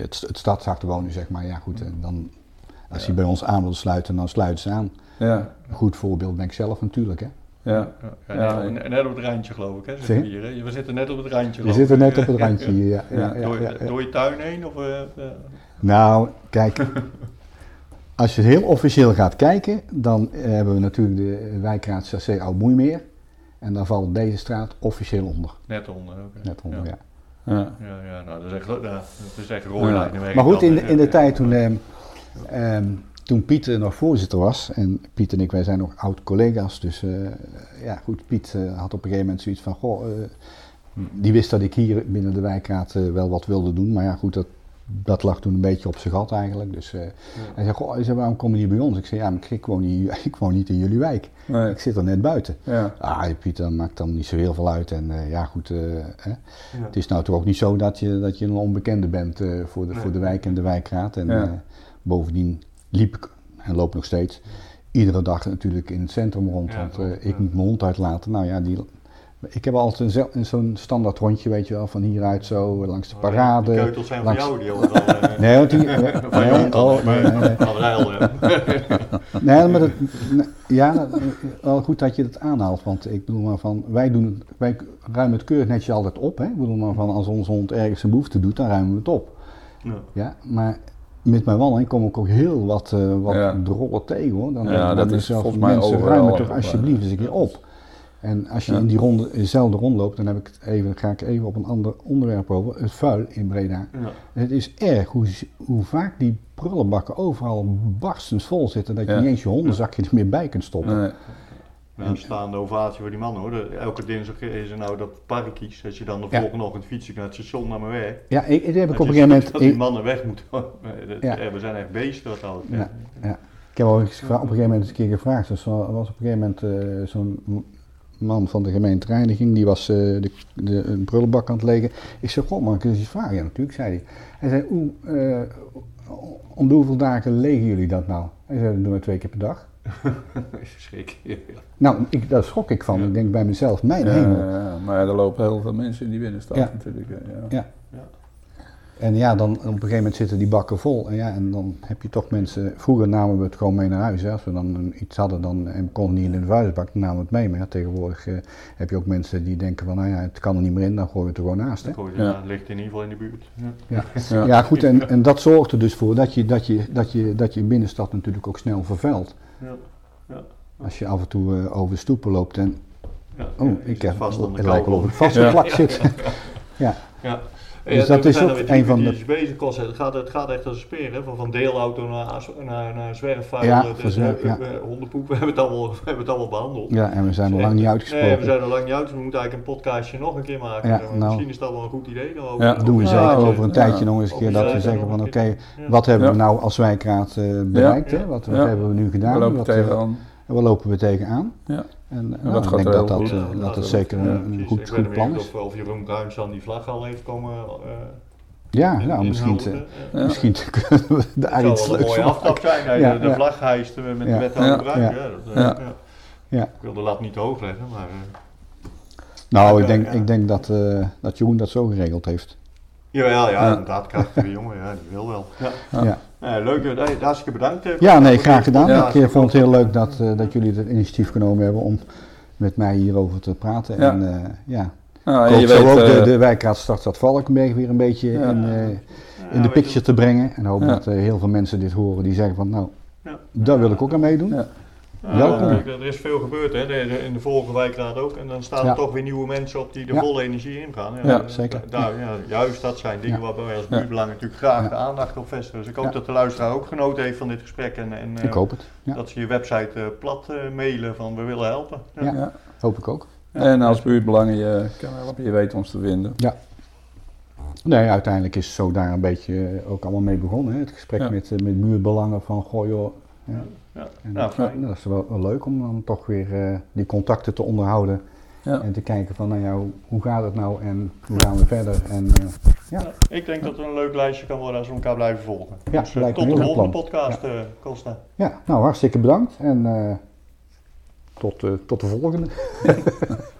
[SPEAKER 2] het, het wonen, zeg maar. Ja, goed. En dan, als die bij ons aan willen sluiten, dan sluiten ze aan.
[SPEAKER 3] Ja,
[SPEAKER 2] Een goed voorbeeld ben ik zelf natuurlijk, hè.
[SPEAKER 3] ja.
[SPEAKER 1] Ja,
[SPEAKER 3] Ja,
[SPEAKER 1] net, net op het randje geloof ik, hè? Zitten
[SPEAKER 2] je?
[SPEAKER 1] we, hier, hè? we zitten net op het randje.
[SPEAKER 2] Je
[SPEAKER 1] geloof
[SPEAKER 2] zit er
[SPEAKER 1] ik.
[SPEAKER 2] net op het randje hier, ja. ja, ja,
[SPEAKER 1] door,
[SPEAKER 2] ja, ja.
[SPEAKER 1] door je tuin heen? Of, eh, eh,
[SPEAKER 2] Nou, kijk, als je heel officieel gaat kijken, dan eh, hebben we natuurlijk de wijkraad Chassé Oud-Moeimeer. En daar valt deze straat officieel onder.
[SPEAKER 1] net onder. ook, hè?
[SPEAKER 2] Net onder, ja.
[SPEAKER 3] Ja.
[SPEAKER 1] Ja, ja, nou, dat is echt, ja, dat is echt
[SPEAKER 3] Ja.
[SPEAKER 1] werkt
[SPEAKER 2] Maar goed, in de, in de tijd toen, ehm, ehm, toen Piet eh, nog voorzitter was, en Piet en ik, wij zijn nog oud-collega's, dus eh, ja goed, Piet eh, had op een gegeven moment zoiets van, goh, eh, die wist dat ik hier binnen de wijkraad wel wat wilde doen, maar ja goed, dat, dat lag toen een beetje op zijn gat eigenlijk. Dus eh, hij zei, goh, hij zei, waarom kom je niet bij ons? Ik zei, ja, maar ik woon, niet, ik woon niet in jullie wijk,
[SPEAKER 3] Nee.
[SPEAKER 2] ik zit er net buiten.
[SPEAKER 3] Ja.
[SPEAKER 2] Ah, Piet, dat maakt dan niet zo heel veel uit. En eh, ja, goed, eh, hè.
[SPEAKER 1] Ja.
[SPEAKER 2] het is nou toch ook niet zo dat je, dat je een onbekende bent voor, de, voor de wijk en de wijkraad. En bovendien liep ik, en loop nog steeds, iedere dag natuurlijk in het centrum rond. Want ik moet mijn hond uitlaten. Nou ja, die, ik heb altijd zo'n standaard rondje, weet je wel, van hieruit zo, langs de
[SPEAKER 1] Oh,
[SPEAKER 2] parade.
[SPEAKER 1] Die keutels zijn
[SPEAKER 2] langs-
[SPEAKER 1] van jou, die dan, eh,
[SPEAKER 2] Nee, want die...
[SPEAKER 1] van
[SPEAKER 2] nee, oh, nee, nee,
[SPEAKER 1] eh.
[SPEAKER 2] Maar dat, nee, ja, dat- wel goed dat je het aanhaalt. Want ik bedoel maar van, wij, doen het, wij ruimen het keurig netjes altijd op. Hè? Ik bedoel maar van, als onze hond ergens een behoefte doet, dan ruimen we het op.
[SPEAKER 1] Ja.
[SPEAKER 2] Ja, maar met mijn wandeling kom ik ook heel wat, eh wat
[SPEAKER 3] Ja.
[SPEAKER 2] drollen tegen hoor. Dan,
[SPEAKER 3] Ja,
[SPEAKER 2] dan
[SPEAKER 3] dat is
[SPEAKER 2] zelf,
[SPEAKER 3] volgens mij
[SPEAKER 2] mensen ruimen
[SPEAKER 3] wel,
[SPEAKER 2] toch alsjeblieft eens een keer op. En als je
[SPEAKER 3] Ja.
[SPEAKER 2] in die ronde, dezelfde rond loopt, dan heb ik het even, ga ik even op een ander onderwerp over. Het vuil in Breda.
[SPEAKER 1] Ja.
[SPEAKER 2] Het is erg hoe, hoe vaak die prullenbakken overal barstens vol zitten dat je
[SPEAKER 3] Ja.
[SPEAKER 2] niet eens je hondenzakje er meer bij kunt stoppen.
[SPEAKER 3] Nee.
[SPEAKER 1] Nou, een staande ovatie voor die man hoor. Elke dinsdag is er nou dat parkies. Als je dan de
[SPEAKER 2] Ja.
[SPEAKER 1] volgende ochtend fiets ik naar het station naar mijn werk.
[SPEAKER 2] Ja, ik, ik heb ik
[SPEAKER 1] Dat
[SPEAKER 2] op een gegeven moment.
[SPEAKER 1] Dat die mannen weg moeten. Dat-
[SPEAKER 2] Ja.
[SPEAKER 1] eh, We zijn echt beesten dat
[SPEAKER 2] Ja. ja, ik heb gevra- op een gegeven moment eens een keer gevraagd. Dus er was op een gegeven moment eh, zo'n man van de gemeentereiniging, die was eh, de, de, een prullenbak aan het legen. Ik zei, goh, mag ik eens iets vragen? Ja, natuurlijk, zei hij. Hij zei, hoe, eh, om de hoeveel dagen legen jullie dat nou? Hij zei, dat doen we twee keer per dag.
[SPEAKER 1] Schrik. Ja.
[SPEAKER 2] Nou, ik, daar schrok ik van.
[SPEAKER 1] Ja.
[SPEAKER 2] Ik denk bij mezelf, mijn
[SPEAKER 3] Ja,
[SPEAKER 2] hemel.
[SPEAKER 3] ja, maar er lopen heel veel mensen in die binnenstad natuurlijk. Ja.
[SPEAKER 2] Ja. En ja, dan op een gegeven moment zitten die bakken vol. En ja, en dan heb je toch mensen. Vroeger namen we het gewoon mee naar huis. Hè. Als we dan iets hadden dan, en we konden niet in de vuilnisbak, dan namen we het mee. Maar ja, tegenwoordig eh, heb je ook mensen die denken van, nou ja, het kan er niet meer in, dan gooien we het er gewoon naast. Hè.
[SPEAKER 1] Gooi,
[SPEAKER 3] Ja.
[SPEAKER 1] ja. ligt in ieder geval in de buurt. Ja.
[SPEAKER 2] Ja.
[SPEAKER 3] Ja.
[SPEAKER 2] ja, goed, en, en dat zorgt er dus voor dat je, dat, je, dat, je, dat je binnenstad natuurlijk ook snel vervuilt.
[SPEAKER 1] Ja. Ja.
[SPEAKER 2] Als je af en toe eh, over de stoepen loopt en,
[SPEAKER 1] Ja.
[SPEAKER 2] oh, ik heb,
[SPEAKER 1] vast
[SPEAKER 2] het lijkt wel of ik
[SPEAKER 1] koude
[SPEAKER 2] vastgeplakt zit. ja.
[SPEAKER 1] Ja.
[SPEAKER 2] Dus dat is ook
[SPEAKER 1] er
[SPEAKER 2] een van de-
[SPEAKER 1] die bezig kosten. Het gaat, het gaat echt als een speer, hè? Van, van deelauto naar, naar, naar zwerfvuil.
[SPEAKER 2] Ja,
[SPEAKER 1] eh,
[SPEAKER 2] ja.
[SPEAKER 1] eh, hondenpoep, we hebben het allemaal, we hebben het allemaal behandeld.
[SPEAKER 2] ja, en we zijn nog lang niet uitgesproken.
[SPEAKER 1] Nee, we zijn er lang niet uit, dus we moeten eigenlijk een podcastje nog een keer maken.
[SPEAKER 2] Ja,
[SPEAKER 1] Maar
[SPEAKER 2] nou.
[SPEAKER 1] Misschien is dat wel een goed idee. Dan over,
[SPEAKER 3] Ja,
[SPEAKER 2] doen we zeker over een tijdje nog eens een keer dat we zeggen van oké, wat hebben we nou als wijkraad eh, bereikt?
[SPEAKER 1] Ja.
[SPEAKER 2] Hè? Wat, wat
[SPEAKER 3] Ja.
[SPEAKER 2] hebben we nu gedaan?
[SPEAKER 3] Daar lopen
[SPEAKER 2] Wat,
[SPEAKER 3] we
[SPEAKER 2] eh,
[SPEAKER 3] tegenaan.
[SPEAKER 2] en waar lopen we tegenaan?
[SPEAKER 3] Ja.
[SPEAKER 2] En,
[SPEAKER 3] dat
[SPEAKER 2] nou, ik denk
[SPEAKER 3] er
[SPEAKER 2] dat dat, eh, dat het
[SPEAKER 1] dat-
[SPEAKER 2] zeker een, goed, goed plan is.
[SPEAKER 1] Of, of Jeroen Bruins dan die vlag al heeft komen eh,
[SPEAKER 2] Ja, nou, misschien, eh,
[SPEAKER 1] Ja.
[SPEAKER 2] misschien kunnen we daar
[SPEAKER 1] Het zou
[SPEAKER 2] iets
[SPEAKER 1] wel een
[SPEAKER 2] leuks
[SPEAKER 1] mooie aftrap zijn.
[SPEAKER 2] Ja,
[SPEAKER 1] de, de
[SPEAKER 2] ja.
[SPEAKER 1] vlag hijst met
[SPEAKER 2] Ja.
[SPEAKER 1] de wethouder
[SPEAKER 3] Ja.
[SPEAKER 1] Bruin.
[SPEAKER 2] Ja.
[SPEAKER 1] Ja. dat,
[SPEAKER 3] Ja.
[SPEAKER 1] ja.
[SPEAKER 2] Ja.
[SPEAKER 1] Ik wil de lat niet te hoog leggen, maar... eh,
[SPEAKER 2] Nou, ik denk,
[SPEAKER 1] ja.
[SPEAKER 2] ik denk dat, eh, dat Jeroen dat zo geregeld heeft.
[SPEAKER 1] Jawel, ja,
[SPEAKER 3] Ja.
[SPEAKER 1] inderdaad, krachtige jongen, ja, die wil wel. Ja.
[SPEAKER 3] Ja,
[SPEAKER 1] leuk, eh, hartstikke bedankt. eh,
[SPEAKER 2] ja nee, graag gedaan. Ik eh, vond het heel leuk dat, eh, dat jullie het initiatief genomen hebben om met mij hierover te praten.
[SPEAKER 3] Ja.
[SPEAKER 2] En eh, ja,
[SPEAKER 3] Nou,
[SPEAKER 2] ik hoop zo
[SPEAKER 3] weet,
[SPEAKER 2] ook de,
[SPEAKER 3] eh,
[SPEAKER 2] de wijkraad Stadstad Valkenberg weer een beetje
[SPEAKER 3] Ja.
[SPEAKER 2] in, eh,
[SPEAKER 1] Ja,
[SPEAKER 2] in de picture te brengen. En hoop
[SPEAKER 3] Ja.
[SPEAKER 2] dat eh, heel veel mensen dit horen die zeggen van nou,
[SPEAKER 1] Ja.
[SPEAKER 2] daar wil ik ook aan meedoen.
[SPEAKER 3] Ja.
[SPEAKER 1] Ja,
[SPEAKER 2] Welkom.
[SPEAKER 1] er- is veel gebeurd, hè, de- de- in de vorige wijkraad ook. En dan staan
[SPEAKER 2] Ja.
[SPEAKER 1] er toch weer nieuwe mensen op die er
[SPEAKER 2] Ja.
[SPEAKER 1] vol energie in gaan.
[SPEAKER 3] Ja,
[SPEAKER 1] eh,
[SPEAKER 2] zeker.
[SPEAKER 1] Daar, ja, juist dat zijn dingen
[SPEAKER 2] Ja.
[SPEAKER 1] waar wij als
[SPEAKER 3] Ja.
[SPEAKER 1] buurtbelang natuurlijk graag
[SPEAKER 2] Ja.
[SPEAKER 1] de aandacht op vestigen. Dus ik hoop
[SPEAKER 2] Ja.
[SPEAKER 1] dat de luisteraar ook genoten heeft van dit gesprek. En, en eh,
[SPEAKER 2] Ik hoop het. Ja,
[SPEAKER 1] dat ze je website eh, plat eh, mailen van we willen helpen. Ja.
[SPEAKER 2] Ja.
[SPEAKER 3] ja.
[SPEAKER 2] hoop ik ook.
[SPEAKER 3] En als buurtbelangen je kan helpen, je weet ons te vinden.
[SPEAKER 2] Nee, uiteindelijk is zo daar een beetje eh, ook allemaal mee begonnen. Hè? Het gesprek
[SPEAKER 3] Ja.
[SPEAKER 2] met, eh, met buurtbelangen van goh joh. Ja.
[SPEAKER 1] Ja.
[SPEAKER 2] En
[SPEAKER 1] Nou,
[SPEAKER 2] dat, dat is wel, wel leuk om dan toch weer eh, die contacten te onderhouden.
[SPEAKER 3] Ja.
[SPEAKER 2] En te kijken van nou ja, hoe, gaat het nou en hoe gaan we verder. En eh, Ja.
[SPEAKER 1] Ja, ik denk dat het een leuk lijstje kan worden als we elkaar blijven volgen.
[SPEAKER 2] Ja,
[SPEAKER 1] dus, eh, tot
[SPEAKER 2] een
[SPEAKER 1] de volgende
[SPEAKER 2] plan.
[SPEAKER 1] podcast, eh Costa.
[SPEAKER 2] ja, nou hartstikke bedankt en eh, tot, eh, tot de volgende.